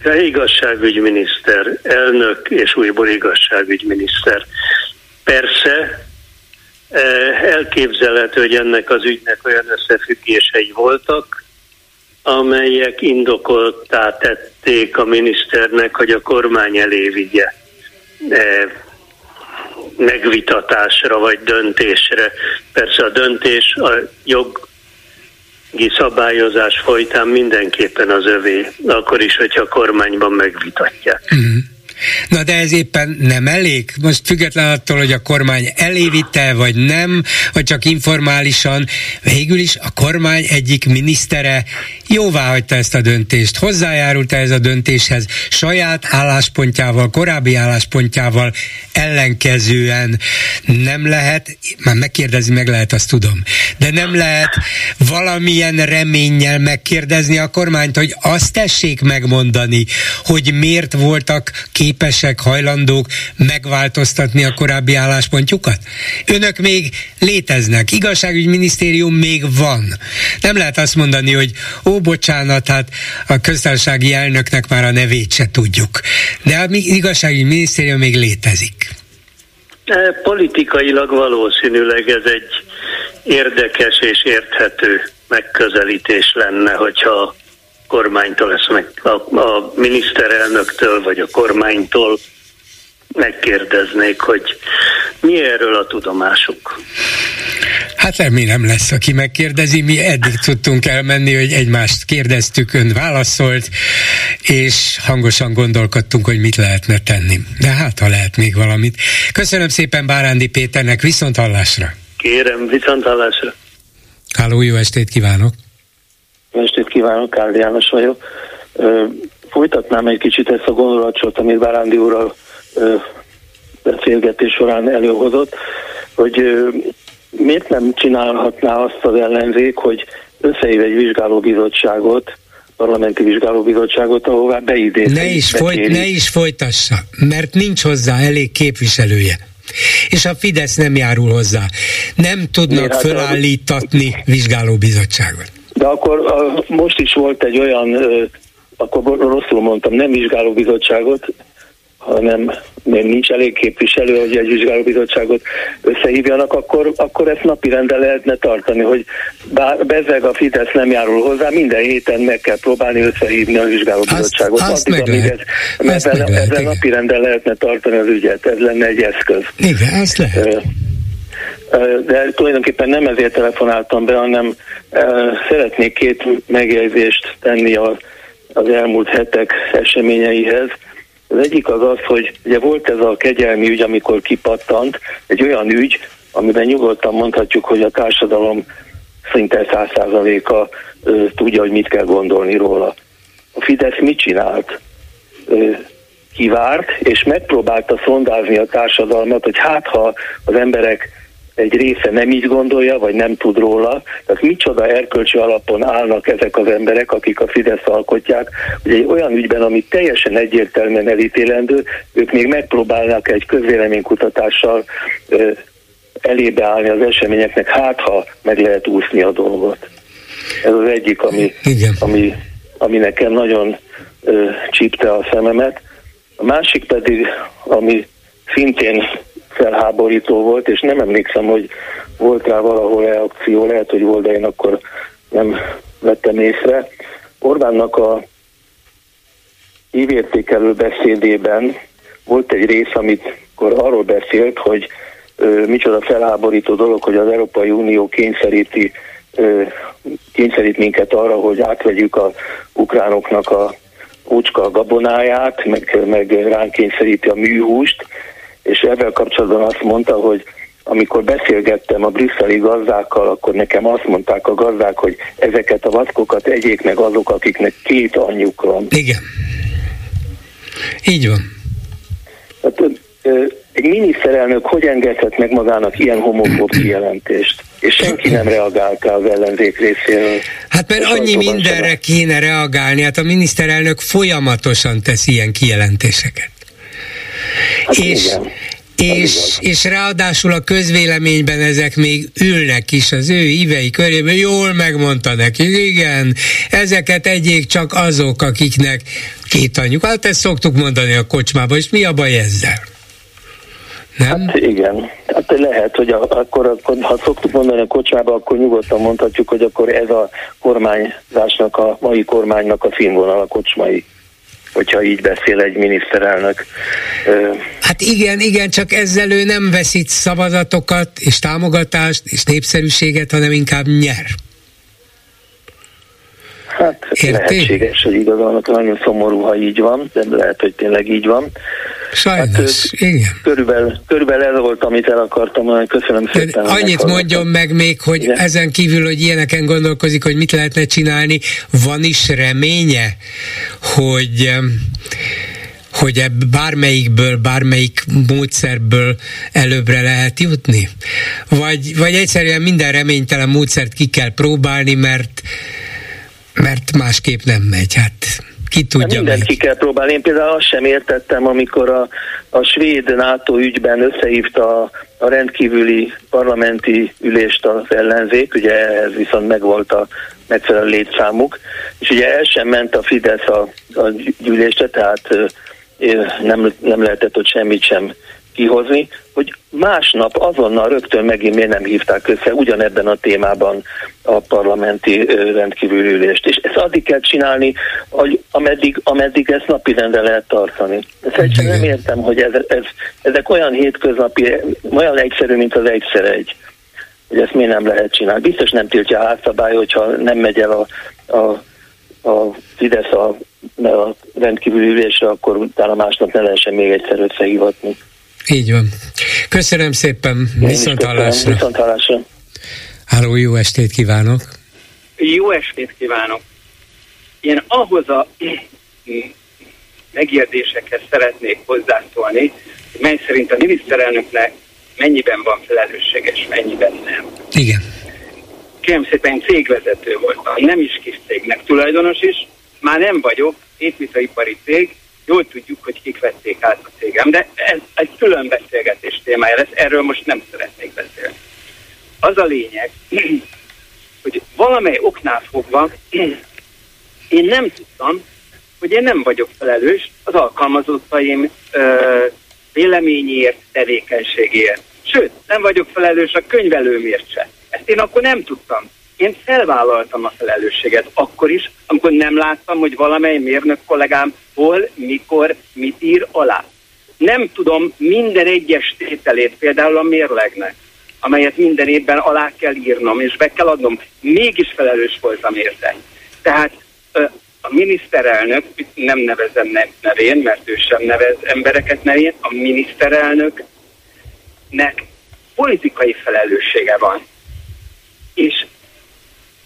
igazságügyminiszter, elnök és újból igazságügyminiszter. Persze elképzelhető, hogy ennek az ügynek olyan összefüggései voltak, amelyek indokoltá tették a miniszternek, hogy a kormány elé vigye megvitatásra vagy döntésre. Persze a döntés a jogi szabályozás folytán mindenképpen az övé, akkor is, hogyha a kormányban megvitatják. Mm. Na de ez éppen nem elég? Most független attól, hogy a kormány elévitte, vagy nem, vagy csak informálisan, végül is a kormány egyik minisztere jóvá hagyta ezt a döntést, hozzájárult ez a döntéshez saját álláspontjával, korábbi álláspontjával ellenkezően nem lehet, már megkérdezi, meg lehet, azt tudom, de nem lehet valamilyen reménnyel megkérdezni a kormányt, hogy azt tessék megmondani, hogy miért voltak képesek, hajlandók megváltoztatni a korábbi álláspontjukat? Önök még léteznek, igazságügyminisztérium még van. Nem lehet azt mondani, hogy ó, bocsánat, hát a köztársasági elnöknek már a nevét se tudjuk. De a igazságügyminisztérium még létezik. E, politikailag valószínűleg ez egy érdekes és érthető megközelítés lenne, hogyha kormánytól ezt meg, a, a miniszterelnöktől vagy a kormánytól megkérdeznék, hogy mi erről a tudomásuk. Hát remélem lesz, aki megkérdezi. Mi eddig tudtunk elmenni, hogy egymást kérdeztük, ön válaszolt, és hangosan gondolkodtunk, hogy mit lehetne tenni. De hát, ha lehet még valamit. Köszönöm szépen Bárándi Péternek, viszont hallásra. Kérem, viszont hallásra. Háló, jó estét kívánok! Jó estét kívánok, Káldi János vagyok. Folytatnám egy kicsit ezt a gondolatot, amit Bárándi úrral beszélgetés során előhozott, hogy miért nem csinálhatná azt az ellenzék, hogy összehív egy vizsgálóbizottságot, parlamenti vizsgálóbizottságot, ahová beidéz. Ne is, folyt, ne is folytassa, mert nincs hozzá elég képviselője. És a Fidesz nem járul hozzá. Nem tudnak hát fölállítatni a... vizsgálóbizottságot. De akkor a, most is volt egy olyan, akkor rosszul mondtam, nem vizsgálóbizottságot, hanem még nincs elég képviselő, hogy egy vizsgálóbizottságot összehívjanak, akkor, akkor ezt napirenden lehetne tartani, hogy bár bezeg a Fidesz nem járul hozzá, minden héten meg kell próbálni összehívni a vizsgálóbizottságot. Azt, azt Addig, meg lehet. Ez, azt ebben, meg lehet, ebben napirenden lehetne tartani az ügyet, ez lenne egy eszköz. Igen, ezt lehet. De tulajdonképpen nem ezért telefonáltam be, hanem szeretnék két megjegyzést tenni az elmúlt hetek eseményeihez az egyik az az, hogy ugye volt ez a kegyelmi ügy, amikor kipattant, egy olyan ügy, amiben nyugodtan mondhatjuk, hogy a társadalom szinte száz százaléka tudja, hogy mit kell gondolni róla. A Fidesz mit csinált? Ö, kivárt, és megpróbálta szondázni a társadalmat, hogy hát ha az emberek egy része nem így gondolja, vagy nem tud róla. Tehát micsoda erkölcsi alapon állnak ezek az emberek, akik a Fidesz alkotják, hogy egy olyan ügyben, ami teljesen egyértelműen elítélendő, ők még megpróbálnak egy közvéleménykutatással elébe állni az eseményeknek, hát ha meg lehet úszni a dolgot. Ez az egyik, ami, ami, ami nekem nagyon ö, csípte a szememet. A másik pedig, ami szintén felháborító volt, és nem emlékszem, hogy volt rá valahol reakció, lehet, hogy volt, de én akkor nem vettem észre. Orbánnak a évértékelő beszédében volt egy rész, amikor arról beszélt, hogy ö, micsoda felháborító dolog, hogy az Európai Unió kényszeríti ö, kényszerít minket arra, hogy átvegyük a ukránoknak a úcska gabonáját, meg, meg ránk kényszeríti a műhúst, és ebben kapcsolatban azt mondta, hogy amikor beszélgettem a brüsszeli gazdákkal, akkor nekem azt mondták a gazdák, hogy ezeket a vackokat egyék meg azok, akiknek két anyjuk van. Igen. Így van. Hát, egy miniszterelnök hogy engedhet meg magának ilyen homofób kijelentést? És senki nem reagálta az ellenzék részéről. Hát mert annyi mindenre sem. kéne reagálni, hát a miniszterelnök folyamatosan tesz ilyen kijelentéseket. Hát és igen. És, és ráadásul a közvéleményben ezek még ülnek is az ő ívei körében, jól megmondta neki, igen, ezeket egyék csak azok, akiknek két anyjuk. Hát ezt szoktuk mondani a kocsmában, és mi a baj ezzel? Nem? Hát igen. Hát lehet, hogy akkor, akkor, ha szoktuk mondani a kocsmába, akkor nyugodtan mondhatjuk, hogy akkor ez a kormányzásnak, a mai kormánynak a színvonal a kocsmai hogyha így beszél egy miniszterelnök. Hát igen, igen, csak ezzel ő nem veszít szavazatokat és támogatást és népszerűséget, hanem inkább nyer. Érték? lehetséges, hogy igazán nagyon szomorú, ha így van, de lehet, hogy tényleg így van. Sajnos, hát, igen. Körülbelül, körülbelül ez volt, amit el akartam mondani. Köszönöm szépen. De annyit mondjon meg még, hogy igen. ezen kívül, hogy ilyeneken gondolkozik, hogy mit lehetne csinálni, van is reménye, hogy hogy ebb bármelyikből, bármelyik módszerből előbbre lehet jutni? Vagy, vagy egyszerűen minden reménytelen módszert ki kell próbálni, mert mert másképp nem megy, hát ki tudja Mindent ki kell próbálni. Én például azt sem értettem, amikor a, a svéd NATO ügyben összehívta a, a rendkívüli parlamenti ülést az ellenzék, ugye ez viszont megvolt a megfelelő létszámuk, és ugye el sem ment a Fidesz a, a gyűlésre, tehát nem, nem lehetett ott semmit sem kihozni, hogy másnap azonnal rögtön megint miért nem hívták össze ugyanebben a témában a parlamenti rendkívüli ülést. És ezt addig kell csinálni, hogy ameddig, ameddig ezt napirendre lehet tartani. Ezt egyszerűen nem értem, hogy ez, ez, ezek olyan hétköznapi, olyan egyszerű, mint az egyszer egy hogy ezt miért nem lehet csinálni. Biztos nem tiltja a házszabály, hogyha nem megy el a, a, a Fidesz a, a rendkívüli ülésre, akkor utána másnap ne lehessen még egyszer összehívatni. Így van. Köszönöm szépen, viszont hallásra. Viszont hallásra. Háló, jó estét kívánok! Jó estét kívánok! Én ahhoz a megérdésekhez szeretnék hozzászólni, mely szerint a miniszterelnöknek mennyiben van felelősséges, mennyiben nem. Igen. Kérem szépen cégvezető voltam, nem is kis cégnek tulajdonos is, már nem vagyok, építőipari cég, jól tudjuk, hogy kik vették át a cégem, de ez egy külön beszélgetés témája lesz, erről most nem szeretnék beszélni. Az a lényeg, hogy valamely oknál fogva én nem tudtam, hogy én nem vagyok felelős az alkalmazottaim ö, véleményért, tevékenységért. Sőt, nem vagyok felelős a könyvelőmért se. Ezt én akkor nem tudtam. Én felvállaltam a felelősséget akkor is, amikor nem láttam, hogy valamely mérnök kollégám hol, mikor, mit ír alá. Nem tudom minden egyes tételét, például a mérlegnek, amelyet minden évben alá kell írnom, és be kell adnom. Mégis felelős voltam érte. Tehát a miniszterelnök, nem nevezem nevén, mert ő sem nevez embereket nevén, a miniszterelnöknek politikai felelőssége van. És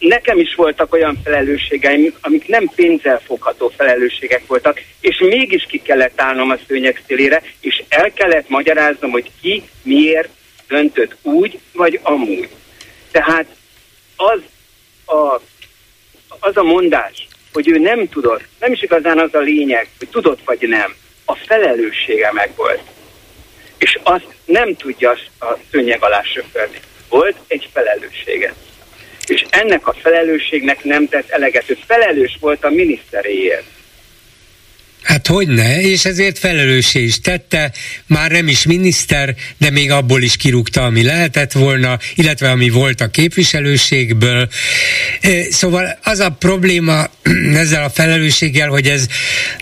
nekem is voltak olyan felelősségeim, amik nem pénzzel fogható felelősségek voltak, és mégis ki kellett állnom a szőnyeg szélére, és el kellett magyaráznom, hogy ki miért döntött úgy, vagy amúgy. Tehát az a, az a mondás, hogy ő nem tudott, nem is igazán az a lényeg, hogy tudott vagy nem, a felelőssége meg volt. És azt nem tudja a szőnyeg alá söpörni. Volt egy felelőssége és ennek a felelősségnek nem tett eleget. Ő felelős volt a miniszteréért. Hát hogy ne, és ezért felelőssé is tette, már nem is miniszter, de még abból is kirúgta, ami lehetett volna, illetve ami volt a képviselőségből. Szóval az a probléma ezzel a felelősséggel, hogy ez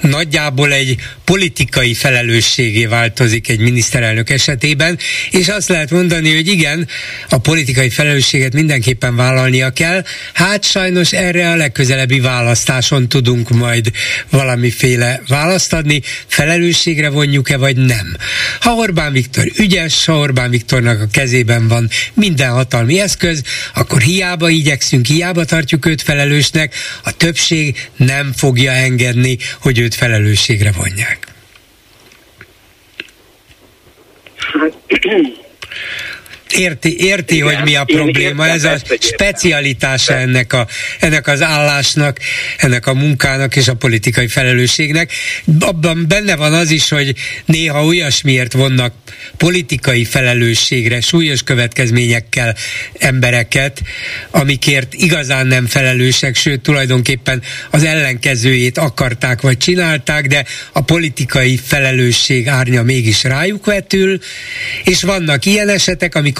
nagyjából egy politikai felelősségé változik egy miniszterelnök esetében, és azt lehet mondani, hogy igen, a politikai felelősséget mindenképpen vállalnia kell, hát sajnos erre a legközelebbi választáson tudunk majd valamiféle választ adni, felelősségre vonjuk-e vagy nem. Ha Orbán Viktor ügyes, ha Orbán Viktornak a kezében van minden hatalmi eszköz, akkor hiába igyekszünk, hiába tartjuk őt felelősnek, a többség nem fogja engedni, hogy őt felelősségre vonják. Érti, érti Igen, hogy mi a probléma, ez a specialitása ennek, a, ennek az állásnak, ennek a munkának és a politikai felelősségnek. Abban benne van az is, hogy néha olyasmiért vonnak politikai felelősségre, súlyos következményekkel embereket, amikért igazán nem felelősek, sőt tulajdonképpen az ellenkezőjét akarták vagy csinálták, de a politikai felelősség árnya mégis rájuk vetül, és vannak ilyen esetek, amikor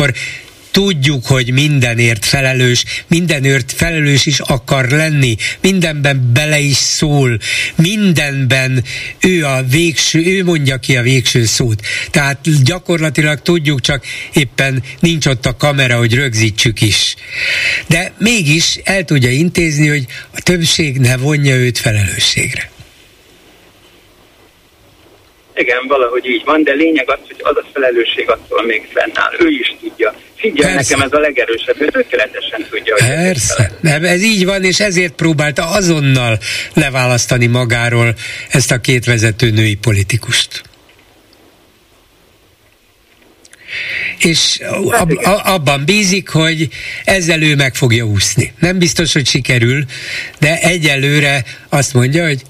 tudjuk, hogy mindenért felelős, mindenért felelős is akar lenni, mindenben bele is szól, mindenben ő a végső, ő mondja ki a végső szót. Tehát gyakorlatilag tudjuk, csak éppen nincs ott a kamera, hogy rögzítsük is. De mégis el tudja intézni, hogy a többség ne vonja őt felelősségre. Igen, valahogy így van, de lényeg az, hogy az a felelősség attól még fennáll. Ő is tudja. Figyelj, Persze. nekem ez a legerősebb, ő tökéletesen tudja. Hogy Persze, nem, ez így van, és ezért próbálta azonnal leválasztani magáról ezt a két vezető női politikust. és ab, abban bízik, hogy ezzel ő meg fogja úszni. Nem biztos, hogy sikerül, de egyelőre azt mondja, hogy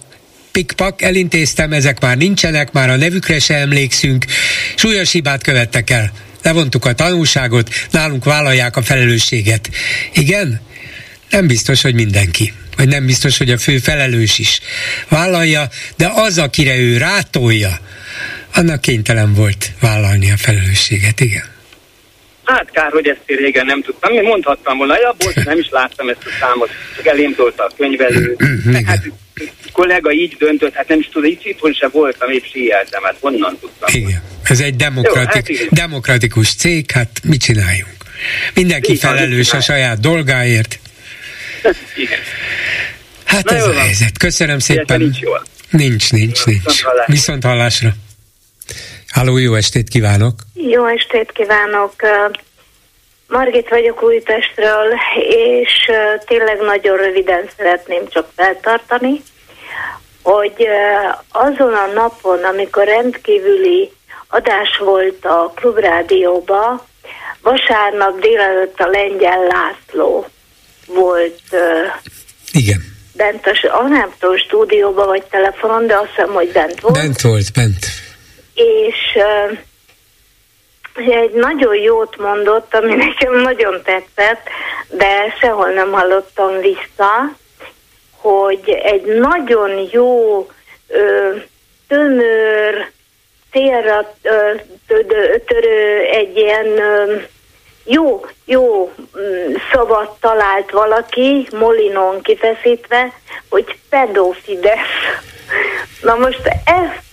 pikpak, elintéztem, ezek már nincsenek, már a nevükre se emlékszünk, súlyos hibát követtek el. Levontuk a tanulságot, nálunk vállalják a felelősséget. Igen? Nem biztos, hogy mindenki vagy nem biztos, hogy a fő felelős is vállalja, de az, akire ő rátolja, annak kénytelen volt vállalni a felelősséget, igen. Hát kár, hogy ezt én régen nem tudtam. Én mondhattam volna, ja, bocs, nem is láttam ezt a számot, csak elém tolta a könyvelő. Meg hát kollega így döntött, hát nem is tudom, itt itthon se voltam, épp síeltem, hát honnan tudtam. Igen, ez egy demokratik, Jó, hát demokratikus cég, hát mit csináljunk? Mindenki Igen, felelős a saját dolgáért. Igen. Hát Na ez a helyzet. Köszönöm szépen. Nincs jól. Nincs, nincs, nincs. Viszont hallásra. Halló, jó estét kívánok! Jó estét kívánok! Margit vagyok Újpestről, és tényleg nagyon röviden szeretném csak feltartani, hogy azon a napon, amikor rendkívüli adás volt a Klubrádióba, vasárnap délelőtt a Lengyel László volt Igen. bent a, nem tudom, stúdióba vagy telefonon, de azt hiszem, hogy bent volt. Bent volt, bent. És egy nagyon jót mondott, ami nekem nagyon tetszett, de sehol nem hallottam vissza, hogy egy nagyon jó, ö, tömör, célra törő, egy ilyen jó, jó mm, szavat talált valaki, Molinon kifeszítve, hogy pedofidesz. Na most ezt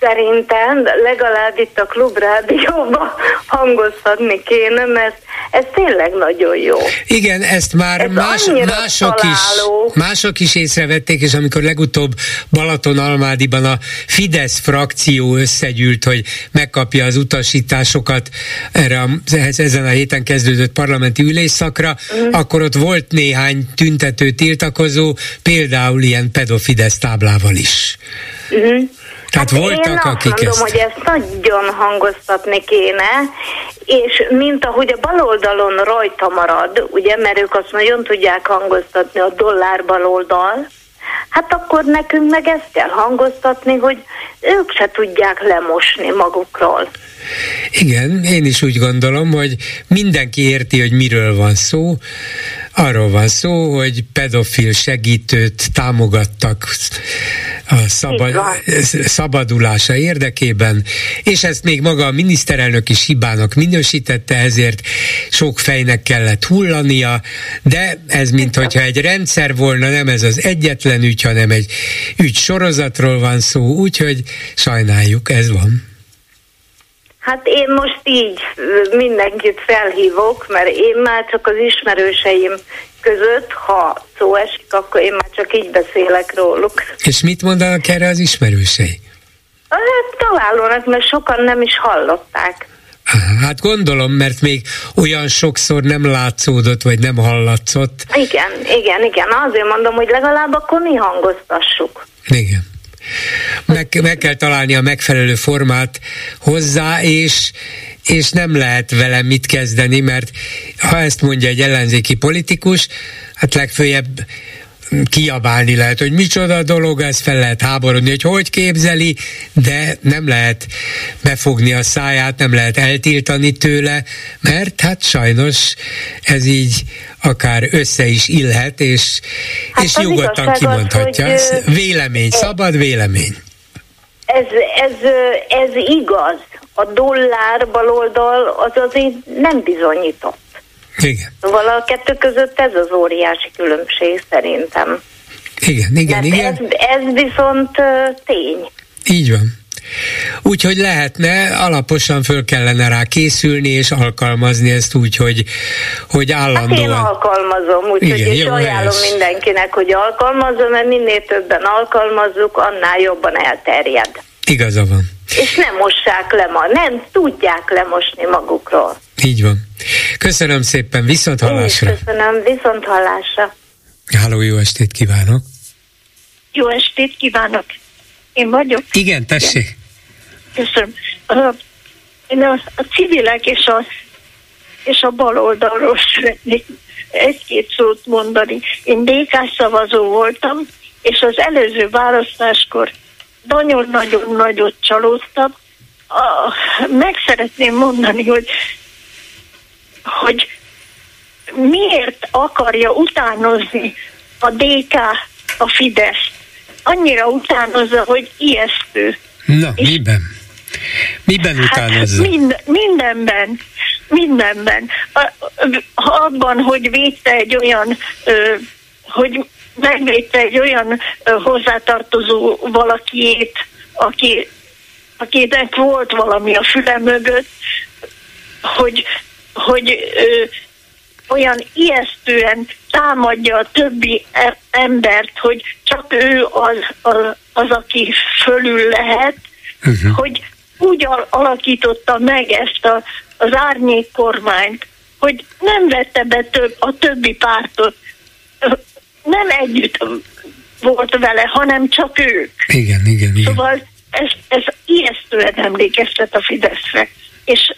szerintem legalább itt a klubrádióban hangozhatni kéne, mert ez tényleg nagyon jó. Igen, ezt már ez más, mások, is, mások is észrevették, és amikor legutóbb Balaton-Almádiban a Fidesz frakció összegyűlt, hogy megkapja az utasításokat erre a, ezen a héten kezdődött parlamenti ülésszakra, mm. akkor ott volt néhány tüntető tiltakozó, például ilyen pedofidesz táblával is. Mm. Tehát hát voltak, én azt akik mondom, ezt... hogy ezt nagyon hangoztatni kéne, és mint ahogy a baloldalon rajta marad, ugye, mert ők azt nagyon tudják hangoztatni a dollár baloldal, hát akkor nekünk meg ezt kell hangoztatni, hogy ők se tudják lemosni magukról. Igen, én is úgy gondolom, hogy mindenki érti, hogy miről van szó. Arról van szó, hogy pedofil segítőt támogattak a szabad, szabadulása érdekében, és ezt még maga a miniszterelnök is hibának minősítette, ezért sok fejnek kellett hullania, de ez mint hogyha egy rendszer volna, nem ez az egyetlen ügy, hanem egy ügy sorozatról van szó, úgyhogy sajnáljuk, ez van. Hát én most így mindenkit felhívok, mert én már csak az ismerőseim között, ha szó esik, akkor én már csak így beszélek róluk. És mit mondanak erre az ismerősei? Hát találónak, mert sokan nem is hallották. Hát gondolom, mert még olyan sokszor nem látszódott, vagy nem hallatszott. Igen, igen, igen. Azért mondom, hogy legalább akkor mi hangoztassuk. Igen. Meg, meg kell találni a megfelelő formát hozzá, és, és nem lehet vele mit kezdeni, mert ha ezt mondja egy ellenzéki politikus, hát legfőjebb kiabálni lehet, hogy micsoda dolog, ez fel lehet háborodni, hogy hogy képzeli, de nem lehet befogni a száját, nem lehet eltiltani tőle, mert hát sajnos ez így akár össze is illhet, és, hát és nyugodtan kimondhatja. Az, hogy, vélemény, szabad vélemény. Ez, ez, ez igaz. A dollár baloldal az azért nem bizonyított. Igen. Szóval a kettő között ez az óriási különbség szerintem. Igen, igen, Mert igen. Ez, ez viszont tény. Így van. Úgyhogy lehetne, alaposan föl kellene rá készülni, és alkalmazni ezt úgy, hogy, hogy állandóan... Hát én alkalmazom, úgyhogy és ajánlom helyes. mindenkinek, hogy alkalmazom, mert minél többen alkalmazzuk, annál jobban elterjed. Igaza van. És nem mossák le ma, nem tudják lemosni magukról. Így van. Köszönöm szépen, viszont hallásra. köszönöm, viszont hallásra. Háló, jó estét kívánok. Jó estét kívánok. Én vagyok. Igen, tessék. Köszönöm. Uh, én a, a civilek és a, és a baloldalról szeretnék egy-két szót mondani. Én DK szavazó voltam, és az előző választáskor nagyon-nagyon nagyot csalódtam. A, meg szeretném mondani, hogy hogy miért akarja utánozni a DK a Fidesz. Annyira utánozza, hogy ijesztő. Na, És miben? Miben hát utánozza? Hát mind, mindenben. Mindenben. A, abban, hogy védte egy olyan, ö, hogy megvédte egy olyan ö, hozzátartozó valakiét, aki, akinek volt valami a füle mögött, hogy hogy ö, olyan ijesztően támadja a többi e- embert, hogy csak ő az, az, az aki fölül lehet, uh-huh. hogy úgy alakította meg ezt a, az árnyék kormányt, hogy nem vette be több, a többi pártot, nem együtt volt vele, hanem csak ők. Igen, igen, igen. Szóval ez, ez ijesztően emlékeztet a Fideszre. És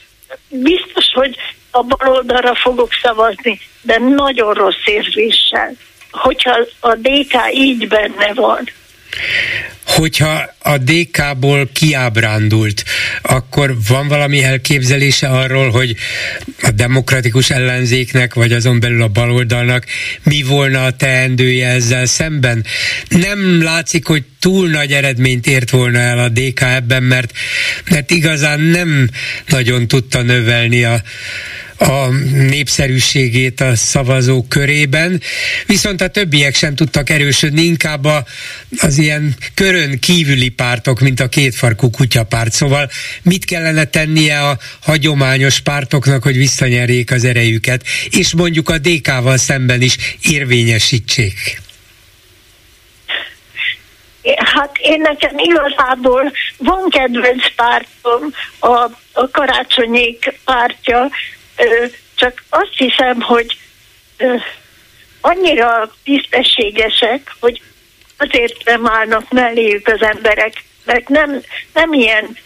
biztos, hogy a baloldalra fogok szavazni, de nagyon rossz érzéssel, hogyha a DK így benne van. Hogyha a DK-ból kiábrándult, akkor van valami elképzelése arról, hogy a demokratikus ellenzéknek, vagy azon belül a baloldalnak mi volna a teendője ezzel szemben? Nem látszik, hogy túl nagy eredményt ért volna el a DK ebben, mert, mert igazán nem nagyon tudta növelni a, a népszerűségét a szavazók körében, viszont a többiek sem tudtak erősödni, inkább a, az ilyen körön kívüli pártok, mint a kétfarkú kutyapárt. Szóval mit kellene tennie a hagyományos pártoknak, hogy visszanyerjék az erejüket, és mondjuk a DK-val szemben is érvényesítsék? Hát én nekem igazából van kedvenc pártom, a, a karácsonyék pártja, csak azt hiszem, hogy annyira tisztességesek, hogy azért nem állnak melléjük az emberek, mert nem, nem ilyen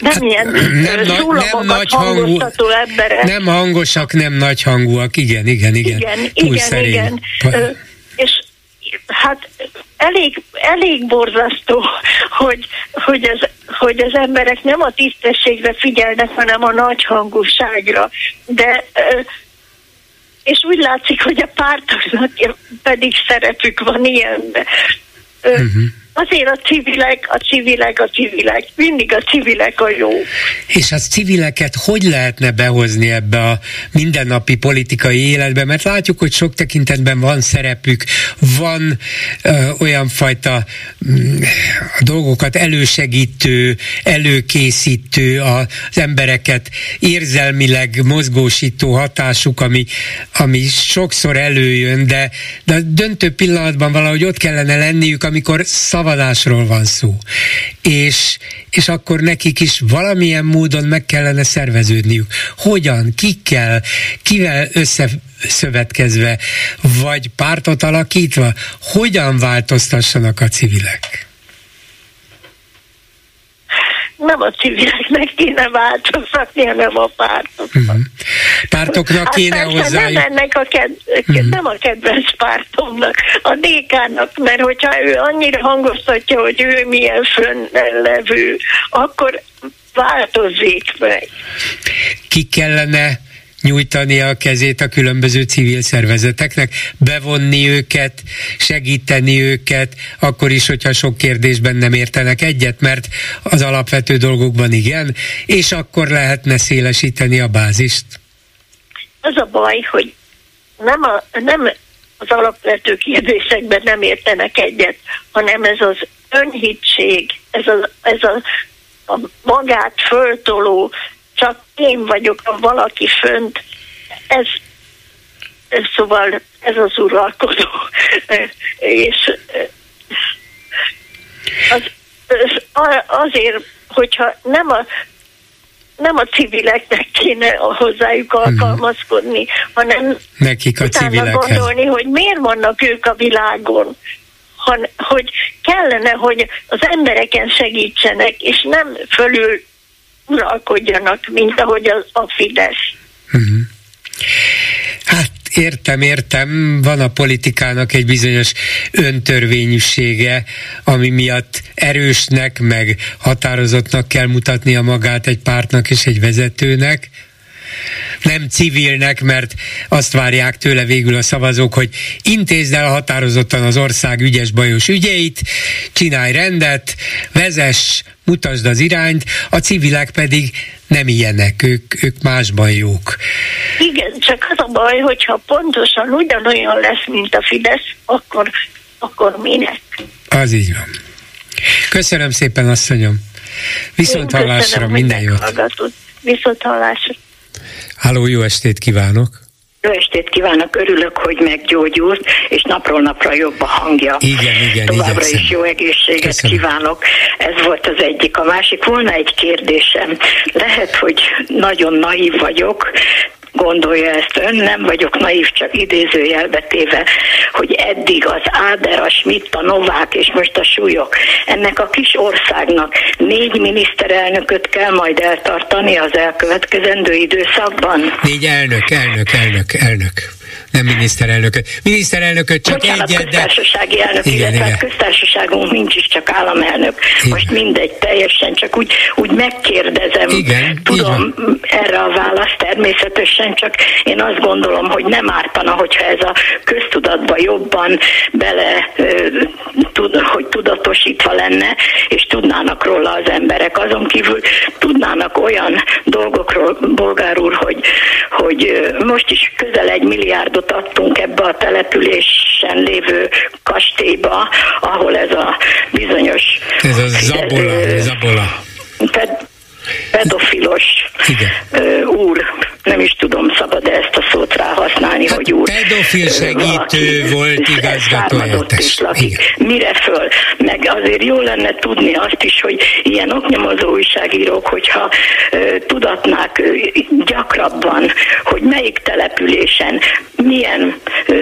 nem hát, ilyen nem, nem nagy hangú, emberek. Nem hangosak, nem nagy hangúak, igen, igen, igen. Igen, Túl igen, szerény. igen. és hát elég, elég borzasztó, hogy, hogy, az, hogy az emberek nem a tisztességre figyelnek, hanem a nagyhangúságra. De és úgy látszik, hogy a pártoknak pedig szerepük van ilyenben. Uh-huh. Azért a civilek, a civilek, a civilek, mindig a civilek a jó. És az civileket hogy lehetne behozni ebbe a mindennapi politikai életbe? Mert látjuk, hogy sok tekintetben van szerepük, van ö, olyan fajta mm, a dolgokat elősegítő, előkészítő, az embereket érzelmileg mozgósító hatásuk, ami, ami sokszor előjön, de, de döntő pillanatban valahogy ott kellene lenniük, amikor szav szavazásról van szó, és, és akkor nekik is valamilyen módon meg kellene szerveződniük. Hogyan, kikkel, kivel összeszövetkezve, vagy pártot alakítva, hogyan változtassanak a civilek? Nem a civileknek kéne változtatni, hanem a pártoknak. Uh-huh. Pártoknak kéne hát hozzá. Nem, ennek a ked- uh-huh. nem a kedvenc pártomnak, a DK-nak, mert hogyha ő annyira hangoztatja, hogy ő milyen fönnlevő, akkor változzék meg. Ki kellene nyújtani a kezét a különböző civil szervezeteknek, bevonni őket, segíteni őket, akkor is, hogyha sok kérdésben nem értenek egyet, mert az alapvető dolgokban igen, és akkor lehetne szélesíteni a bázist. Az a baj, hogy nem, a, nem az alapvető kérdésekben nem értenek egyet, hanem ez az önhitség, ez a, ez a, a magát föltoló csak én vagyok a valaki fönt. Ez, ez szóval ez az uralkodó. És az, az, azért, hogyha nem a nem a civileknek kéne hozzájuk mhm. alkalmazkodni, hmm. hanem Nekik a utána gondolni, hogy miért vannak ők a világon, han, hogy kellene, hogy az embereken segítsenek, és nem fölül uralkodjanak, mint ahogy az a Fidesz. Uh-huh. Hát értem, értem, van a politikának egy bizonyos öntörvényűsége, ami miatt erősnek, meg határozottnak kell mutatnia magát egy pártnak és egy vezetőnek, nem civilnek, mert azt várják tőle végül a szavazók, hogy intézd el határozottan az ország ügyes bajos ügyeit, csinálj rendet, vezess, mutasd az irányt, a civilek pedig nem ilyenek, ők, ők másban jók. Igen, csak az a baj, hogyha pontosan ugyanolyan lesz, mint a Fidesz, akkor, akkor minek? Az így van. Köszönöm szépen, asszonyom. Viszont hallásra, minden jót. Viszont hallásra. Háló, jó estét kívánok! Jó estét kívánok, örülök, hogy meggyógyult, és napról napra jobb a hangja. Igen, igen, Továbbra igyekszem. is jó egészséget Köszönöm. kívánok. Ez volt az egyik. A másik, volna egy kérdésem. Lehet, hogy nagyon naív vagyok, gondolja ezt ön, nem vagyok naív, csak idézőjelbe téve, hogy eddig az Áder, a Schmidt, a Novák és most a súlyok, ennek a kis országnak négy miniszterelnököt kell majd eltartani az elkövetkezendő időszakban? Négy elnök, elnök, elnök, elnök nem miniszterelnököt. Miniszterelnököt csak Bocsánat, egyet, de... köztársasági elnök, igen, illetve igen. köztársaságunk nincs is csak államelnök. Igen. Most mindegy, teljesen csak úgy, úgy megkérdezem. Igen, Tudom erre a választ természetesen, csak én azt gondolom, hogy nem ártana, hogyha ez a köztudatba jobban bele, tud, hogy tudatosítva lenne, és tudnának róla az emberek. Azon kívül tudnának olyan dolgokról, bolgár úr, hogy, hogy most is közel egy milliárdot milliót adtunk ebbe a településen lévő kastélyba, ahol ez a bizonyos... Ez a Zabola, Zabola. Ped, pedofilos Igen. úr, nem is tudom, szabad ezt a szót rá használni, hát hogy úr. Pedofil segítő volt igazgató Mire föl? Meg azért jó lenne tudni azt is, hogy ilyen oknyomozó újságírók, hogyha ö, tudatnák ö, gyakrabban, hogy melyik településen milyen, ö,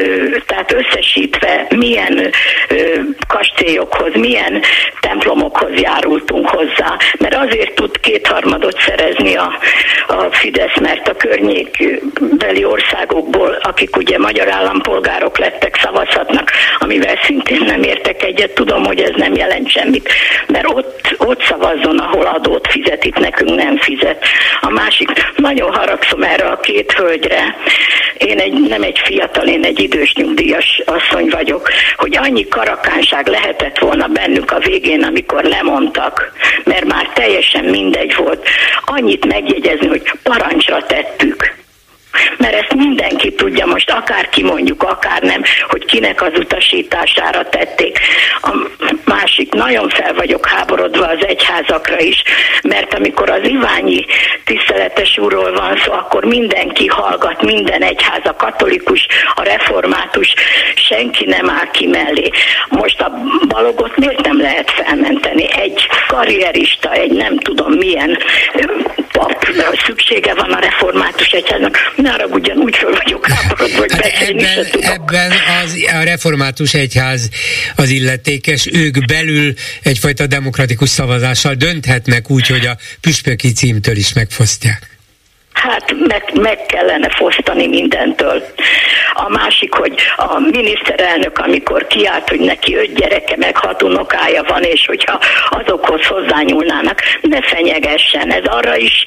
tehát összesítve milyen ö, kastélyokhoz, milyen templomokhoz járultunk hozzá, mert azért tud kétharmadot szerezni a, a Fidesz, mert a környékbeli országokból, akik ugye magyar állampolgárok lettek, szavazhatnak, amivel szintén nem értek egyet, tudom, hogy ez nem jelent semmit, mert ott, ott szavazzon, ahol adót fizet, itt nekünk nem fizet. A másik, nagyon haragszom erre a két hölgyre, én egy, nem egy fiatal, én egy idős nyugdíjas asszony vagyok, hogy annyi karakánság lehetett volna bennük a végén, amikor lemondtak, mert már teljesen mindegy volt. Annyit megjegyezni, hogy parancsra tettük mert ezt mindenki tudja most, akár kimondjuk, akár nem, hogy kinek az utasítására tették. A, másik, nagyon fel vagyok háborodva az egyházakra is, mert amikor az Iványi tiszteletes úrról van szó, akkor mindenki hallgat, minden egyház, a katolikus, a református, senki nem áll ki mellé. Most a balogot miért nem lehet felmenteni? Egy karrierista, egy nem tudom milyen pap, szüksége van a református egyháznak, ne arra ugyanúgy föl vagyok háborodva, hogy hát beszélni ebben, ebben az, a református egyház az illetékes, ők belül egyfajta demokratikus szavazással dönthetnek úgy, hogy a püspöki címtől is megfosztják. Hát meg, meg kellene fosztani mindentől. A másik, hogy a miniszterelnök, amikor kiállt, hogy neki öt gyereke, meg hat unokája van, és hogyha azokhoz hozzányúlnának, ne fenyegessen. Ez arra is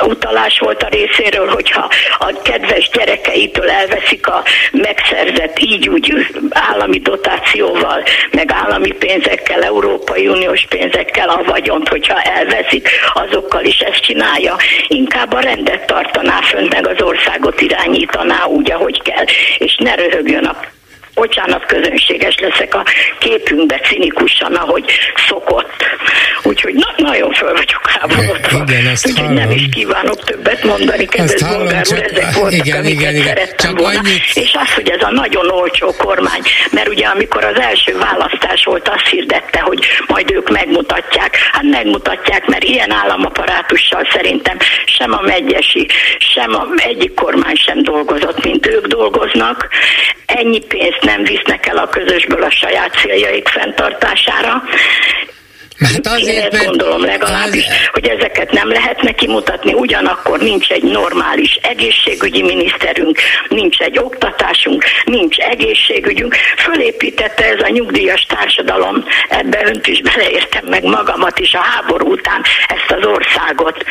utalás volt a részéről, hogyha a kedves gyerekeitől elveszik a megszerzett így úgy állami dotációval, meg állami pénzekkel, Európai Uniós pénzekkel a vagyont, hogyha elveszik, azokkal is ezt csinálja. Inkább a rendet tartaná fönt, meg az országot irányítaná úgy, ahogy kell, és ne röhögjön a bocsánat, közönséges leszek a képünkbe cinikusan, ahogy szokott. Úgyhogy na, nagyon föl vagyok háborodva. Igen, ezt Úgyhogy nem is kívánok többet mondani, kedves bolgár úr, ezek voltak, igen, amiket igen, igen. szerettem csak volna. Annyit... És az, hogy ez a nagyon olcsó kormány, mert ugye amikor az első választás volt, azt hirdette, hogy majd ők megmutatják. Hát megmutatják, mert ilyen államaparátussal szerintem sem a megyesi, sem a egyik kormány sem dolgozott, mint ők dolgoznak. Ennyi pénzt nem visznek el a közösből a saját céljaik fenntartására. Hát azért, Én ezt gondolom legalábbis, az... hogy ezeket nem lehetne kimutatni, ugyanakkor nincs egy normális egészségügyi miniszterünk, nincs egy oktatásunk, nincs egészségügyünk. Fölépítette ez a nyugdíjas társadalom, ebbe önt is beleértem meg magamat is a háború után ezt az országot.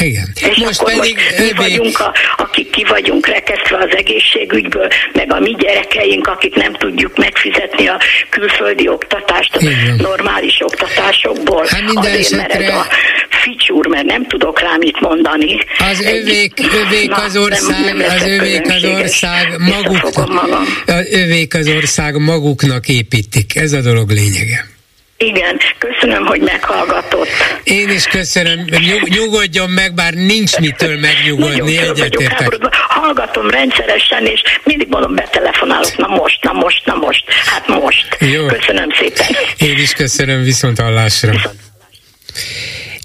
Igen. És most akkor pedig most mi vagyunk, a, akik ki vagyunk rekesztve az egészségügyből, meg a mi gyerekeink, akik nem tudjuk megfizetni a külföldi oktatást, a normális oktatásokból. Hát minden Azért, esetre... mert ez a ficsúr, mert nem tudok rá mit mondani. Az övék, övék Na, az ország, nem, nem az övék az ország maguk, az övék az ország maguknak építik. Ez a dolog lényege. Igen, köszönöm, hogy meghallgatott. Én is köszönöm. Nyug, nyugodjon meg, bár nincs mitől megnyugodni, egyetértek. Hallgatom rendszeresen, és mindig mondom, betelefonálok, na most, na most, na most. Hát most. Jó. Köszönöm szépen. Én is köszönöm, viszont hallásra. Viszont.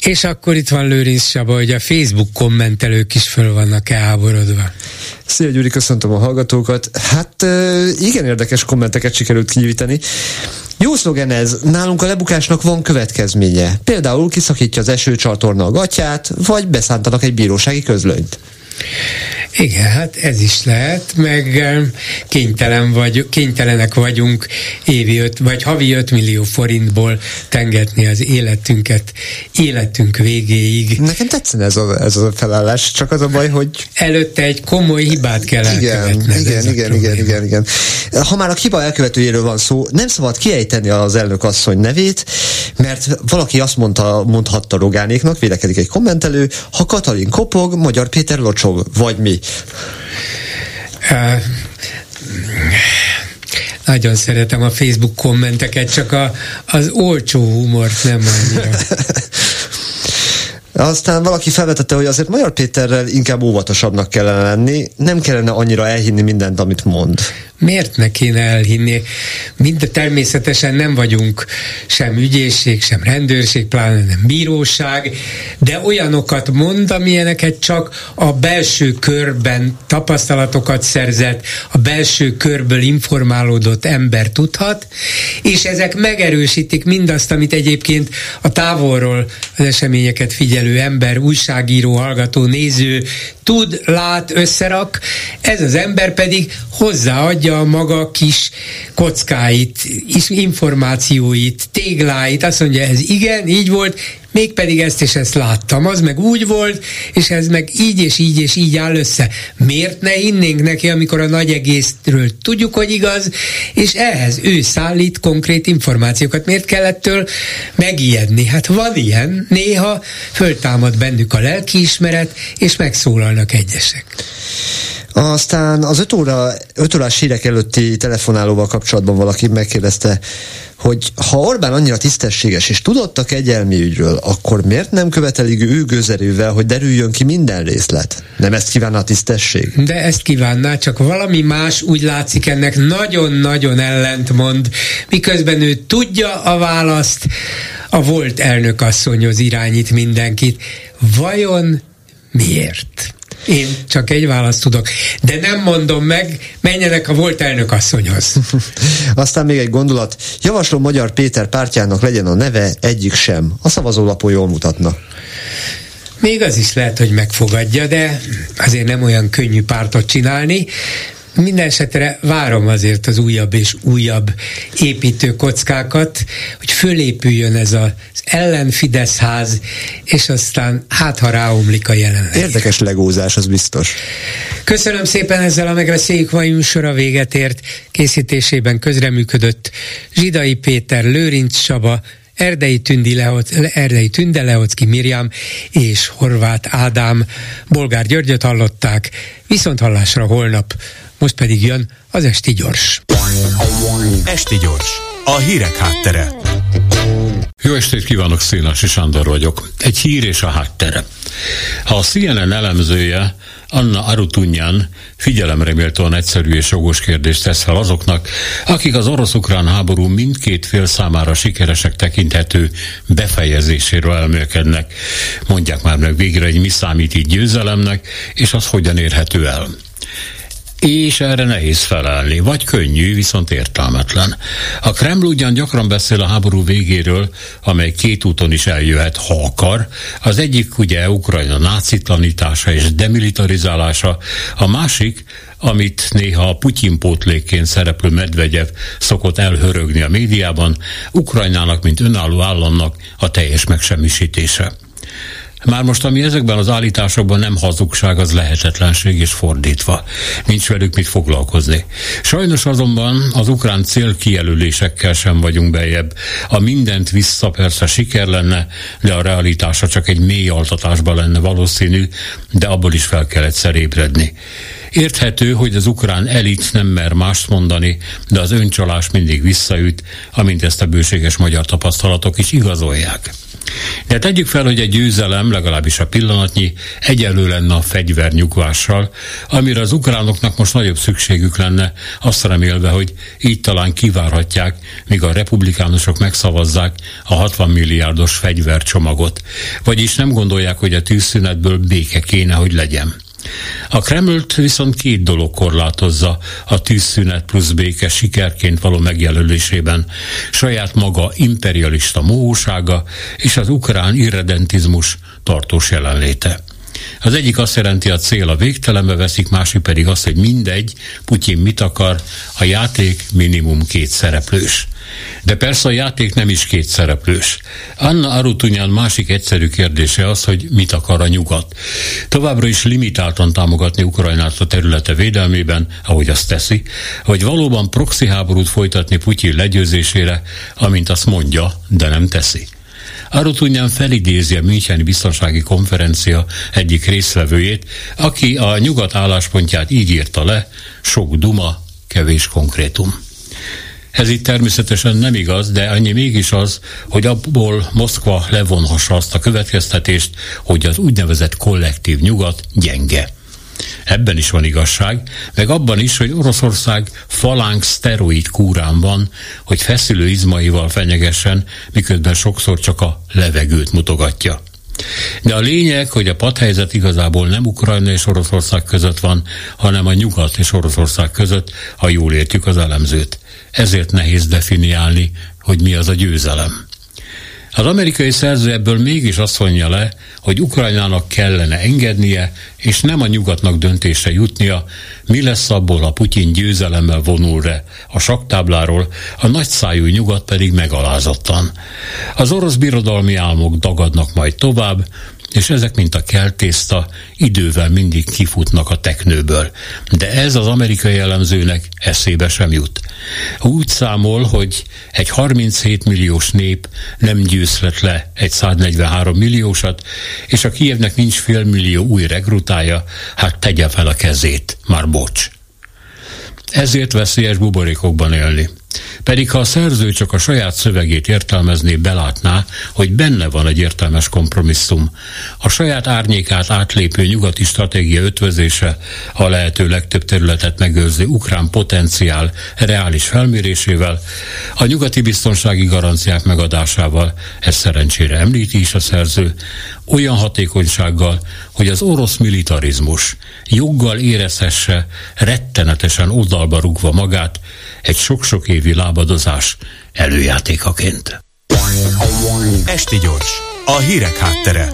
És akkor itt van Lőrinc Saba, hogy a Facebook kommentelők is föl vannak elháborodva. Szia Gyuri, köszöntöm a hallgatókat. Hát igen érdekes kommenteket sikerült kinyújtani. Jó szlogen ez, nálunk a lebukásnak van következménye. Például kiszakítja az esőcsatorna a gatyát, vagy beszántanak egy bírósági közlönyt. Igen, hát ez is lehet, meg kénytelen vagy, kénytelenek vagyunk évi öt, vagy havi 5 millió forintból tengetni az életünket életünk végéig. Nekem tetszene ez a, ez a felállás, csak az a baj, hogy... Előtte egy komoly hibát kell igen, igen, igen, igen, igen, igen. Ha már a hiba elkövetőjéről van szó, nem szabad kiejteni az elnök asszony nevét, mert valaki azt mondta, mondhatta Rogánéknak, vélekedik egy kommentelő, ha Katalin kopog, Magyar Péter locsog, vagy mi. Uh, nagyon szeretem a Facebook kommenteket, csak a, az olcsó humort nem annyira. Aztán valaki felvetette, hogy azért Magyar Péterrel inkább óvatosabbnak kellene lenni, nem kellene annyira elhinni mindent, amit mond miért ne kéne elhinni? Mind természetesen nem vagyunk sem ügyészség, sem rendőrség, pláne nem bíróság, de olyanokat mond, amilyeneket csak a belső körben tapasztalatokat szerzett, a belső körből informálódott ember tudhat, és ezek megerősítik mindazt, amit egyébként a távolról az eseményeket figyelő ember, újságíró, hallgató, néző tud, lát, összerak, ez az ember pedig hozzáadja a maga kis kockáit, információit, tégláit, azt mondja, ez igen, így volt, mégpedig ezt és ezt láttam, az meg úgy volt, és ez meg így és így és így áll össze. Miért ne hinnénk neki, amikor a nagy egészről tudjuk, hogy igaz, és ehhez ő szállít konkrét információkat. Miért kell ettől megijedni? Hát van ilyen, néha föltámad bennük a lelkiismeret, és megszólalnak egyesek. Aztán az 5 óra, 5 órás hírek előtti telefonálóval kapcsolatban valaki megkérdezte, hogy ha Orbán annyira tisztességes és tudott a kegyelmi ügyről, akkor miért nem követelik ő gőzerővel, hogy derüljön ki minden részlet? Nem ezt kívánna a tisztesség? De ezt kívánná, csak valami más úgy látszik ennek nagyon-nagyon ellentmond, miközben ő tudja a választ, a volt elnökasszonyhoz irányít mindenkit. Vajon miért? Én csak egy választ tudok. De nem mondom meg, menjenek a volt elnök asszonyhoz. Aztán még egy gondolat. Javaslom Magyar Péter pártjának legyen a neve egyik sem. A szavazólapon jól mutatna. Még az is lehet, hogy megfogadja, de azért nem olyan könnyű pártot csinálni. Minden esetre várom azért az újabb és újabb építő kockákat, hogy fölépüljön ez az ellen-Fidesz ház, és aztán hát, ha ráomlik a jelenleg. Érdekes legózás, az biztos. Köszönöm szépen ezzel a megbeszéljük mai műsora véget ért. Készítésében közreműködött Zsidai Péter, Lőrinc Saba, Erdei, Tündi Leoc, Erdei Tünde Leocki Mirjam és Horváth Ádám. Bolgár Györgyöt hallották, viszont hallásra holnap. Most pedig jön az Esti Gyors. Esti Gyors, a hírek háttere. Jó estét kívánok, Szénási Sándor vagyok. Egy hír és a háttere. Ha a CNN elemzője Anna Arutunyan figyelemre méltóan egyszerű és jogos kérdést tesz fel azoknak, akik az orosz-ukrán háború mindkét fél számára sikeresek tekinthető befejezéséről elmélkednek. Mondják már meg végre, hogy mi számít így győzelemnek, és az hogyan érhető el és erre nehéz felelni, vagy könnyű, viszont értelmetlen. A Kreml ugyan gyakran beszél a háború végéről, amely két úton is eljöhet, ha akar. Az egyik ugye Ukrajna nácitlanítása és demilitarizálása, a másik, amit néha a Putyin pótlékként szereplő Medvegyev szokott elhörögni a médiában, Ukrajnának, mint önálló államnak a teljes megsemmisítése. Már most, ami ezekben az állításokban nem hazugság, az lehetetlenség és fordítva. Nincs velük mit foglalkozni. Sajnos azonban az ukrán célkijelölésekkel sem vagyunk bejebb. A mindent vissza persze siker lenne, de a realitása csak egy mély altatásban lenne valószínű, de abból is fel kell egyszer ébredni. Érthető, hogy az ukrán elit nem mer mást mondani, de az öncsalás mindig visszaüt, amint ezt a bőséges magyar tapasztalatok is igazolják. De tegyük fel, hogy egy győzelem, legalábbis a pillanatnyi, egyelő lenne a fegyvernyugvással, amire az ukránoknak most nagyobb szükségük lenne, azt remélve, hogy így talán kivárhatják, míg a republikánusok megszavazzák a 60 milliárdos fegyvercsomagot. Vagyis nem gondolják, hogy a tűzszünetből béke kéne, hogy legyen. A Kremlt viszont két dolog korlátozza a tűzszünet plusz béke sikerként való megjelölésében. Saját maga imperialista mohósága és az ukrán irredentizmus tartós jelenléte. Az egyik azt jelenti, a cél a végtelenbe veszik, másik pedig az, hogy mindegy, Putyin mit akar, a játék minimum két szereplős. De persze a játék nem is két szereplős. Anna Arutunyan másik egyszerű kérdése az, hogy mit akar a nyugat. Továbbra is limitáltan támogatni Ukrajnát a területe védelmében, ahogy azt teszi, vagy valóban proxy háborút folytatni Putyin legyőzésére, amint azt mondja, de nem teszi. Arutunyan felidézi a Müncheni Biztonsági Konferencia egyik részvevőjét, aki a nyugat álláspontját így írta le, sok duma, kevés konkrétum. Ez itt természetesen nem igaz, de annyi mégis az, hogy abból Moszkva levonhassa azt a következtetést, hogy az úgynevezett kollektív nyugat gyenge. Ebben is van igazság, meg abban is, hogy Oroszország falánk szteroid kúrán van, hogy feszülő izmaival fenyegessen, miközben sokszor csak a levegőt mutogatja. De a lényeg, hogy a padhelyzet igazából nem Ukrajna és Oroszország között van, hanem a nyugat és Oroszország között, ha jól értjük az elemzőt. Ezért nehéz definiálni, hogy mi az a győzelem. Az amerikai szerző ebből mégis azt mondja le, hogy Ukrajnának kellene engednie, és nem a nyugatnak döntése jutnia, mi lesz abból, ha Putyin győzelemmel vonul re a saktábláról, a nagyszájú nyugat pedig megalázottan. Az orosz birodalmi álmok dagadnak majd tovább, és ezek, mint a keltészta, idővel mindig kifutnak a teknőből. De ez az amerikai jellemzőnek eszébe sem jut. Úgy számol, hogy egy 37 milliós nép nem győzhet le egy 143 milliósat, és a Kievnek nincs félmillió új rekrutája, hát tegye fel a kezét, már bocs. Ezért veszélyes buborékokban élni. Pedig ha a szerző csak a saját szövegét értelmezné, belátná, hogy benne van egy értelmes kompromisszum. A saját árnyékát átlépő nyugati stratégia ötvözése a lehető legtöbb területet megőrző ukrán potenciál reális felmérésével, a nyugati biztonsági garanciák megadásával, ez szerencsére említi is a szerző, olyan hatékonysággal, hogy az orosz militarizmus joggal érezhesse rettenetesen oldalba rúgva magát egy sok-sok évi lábadozás előjátékaként. Esti gyors, a hírek háttere.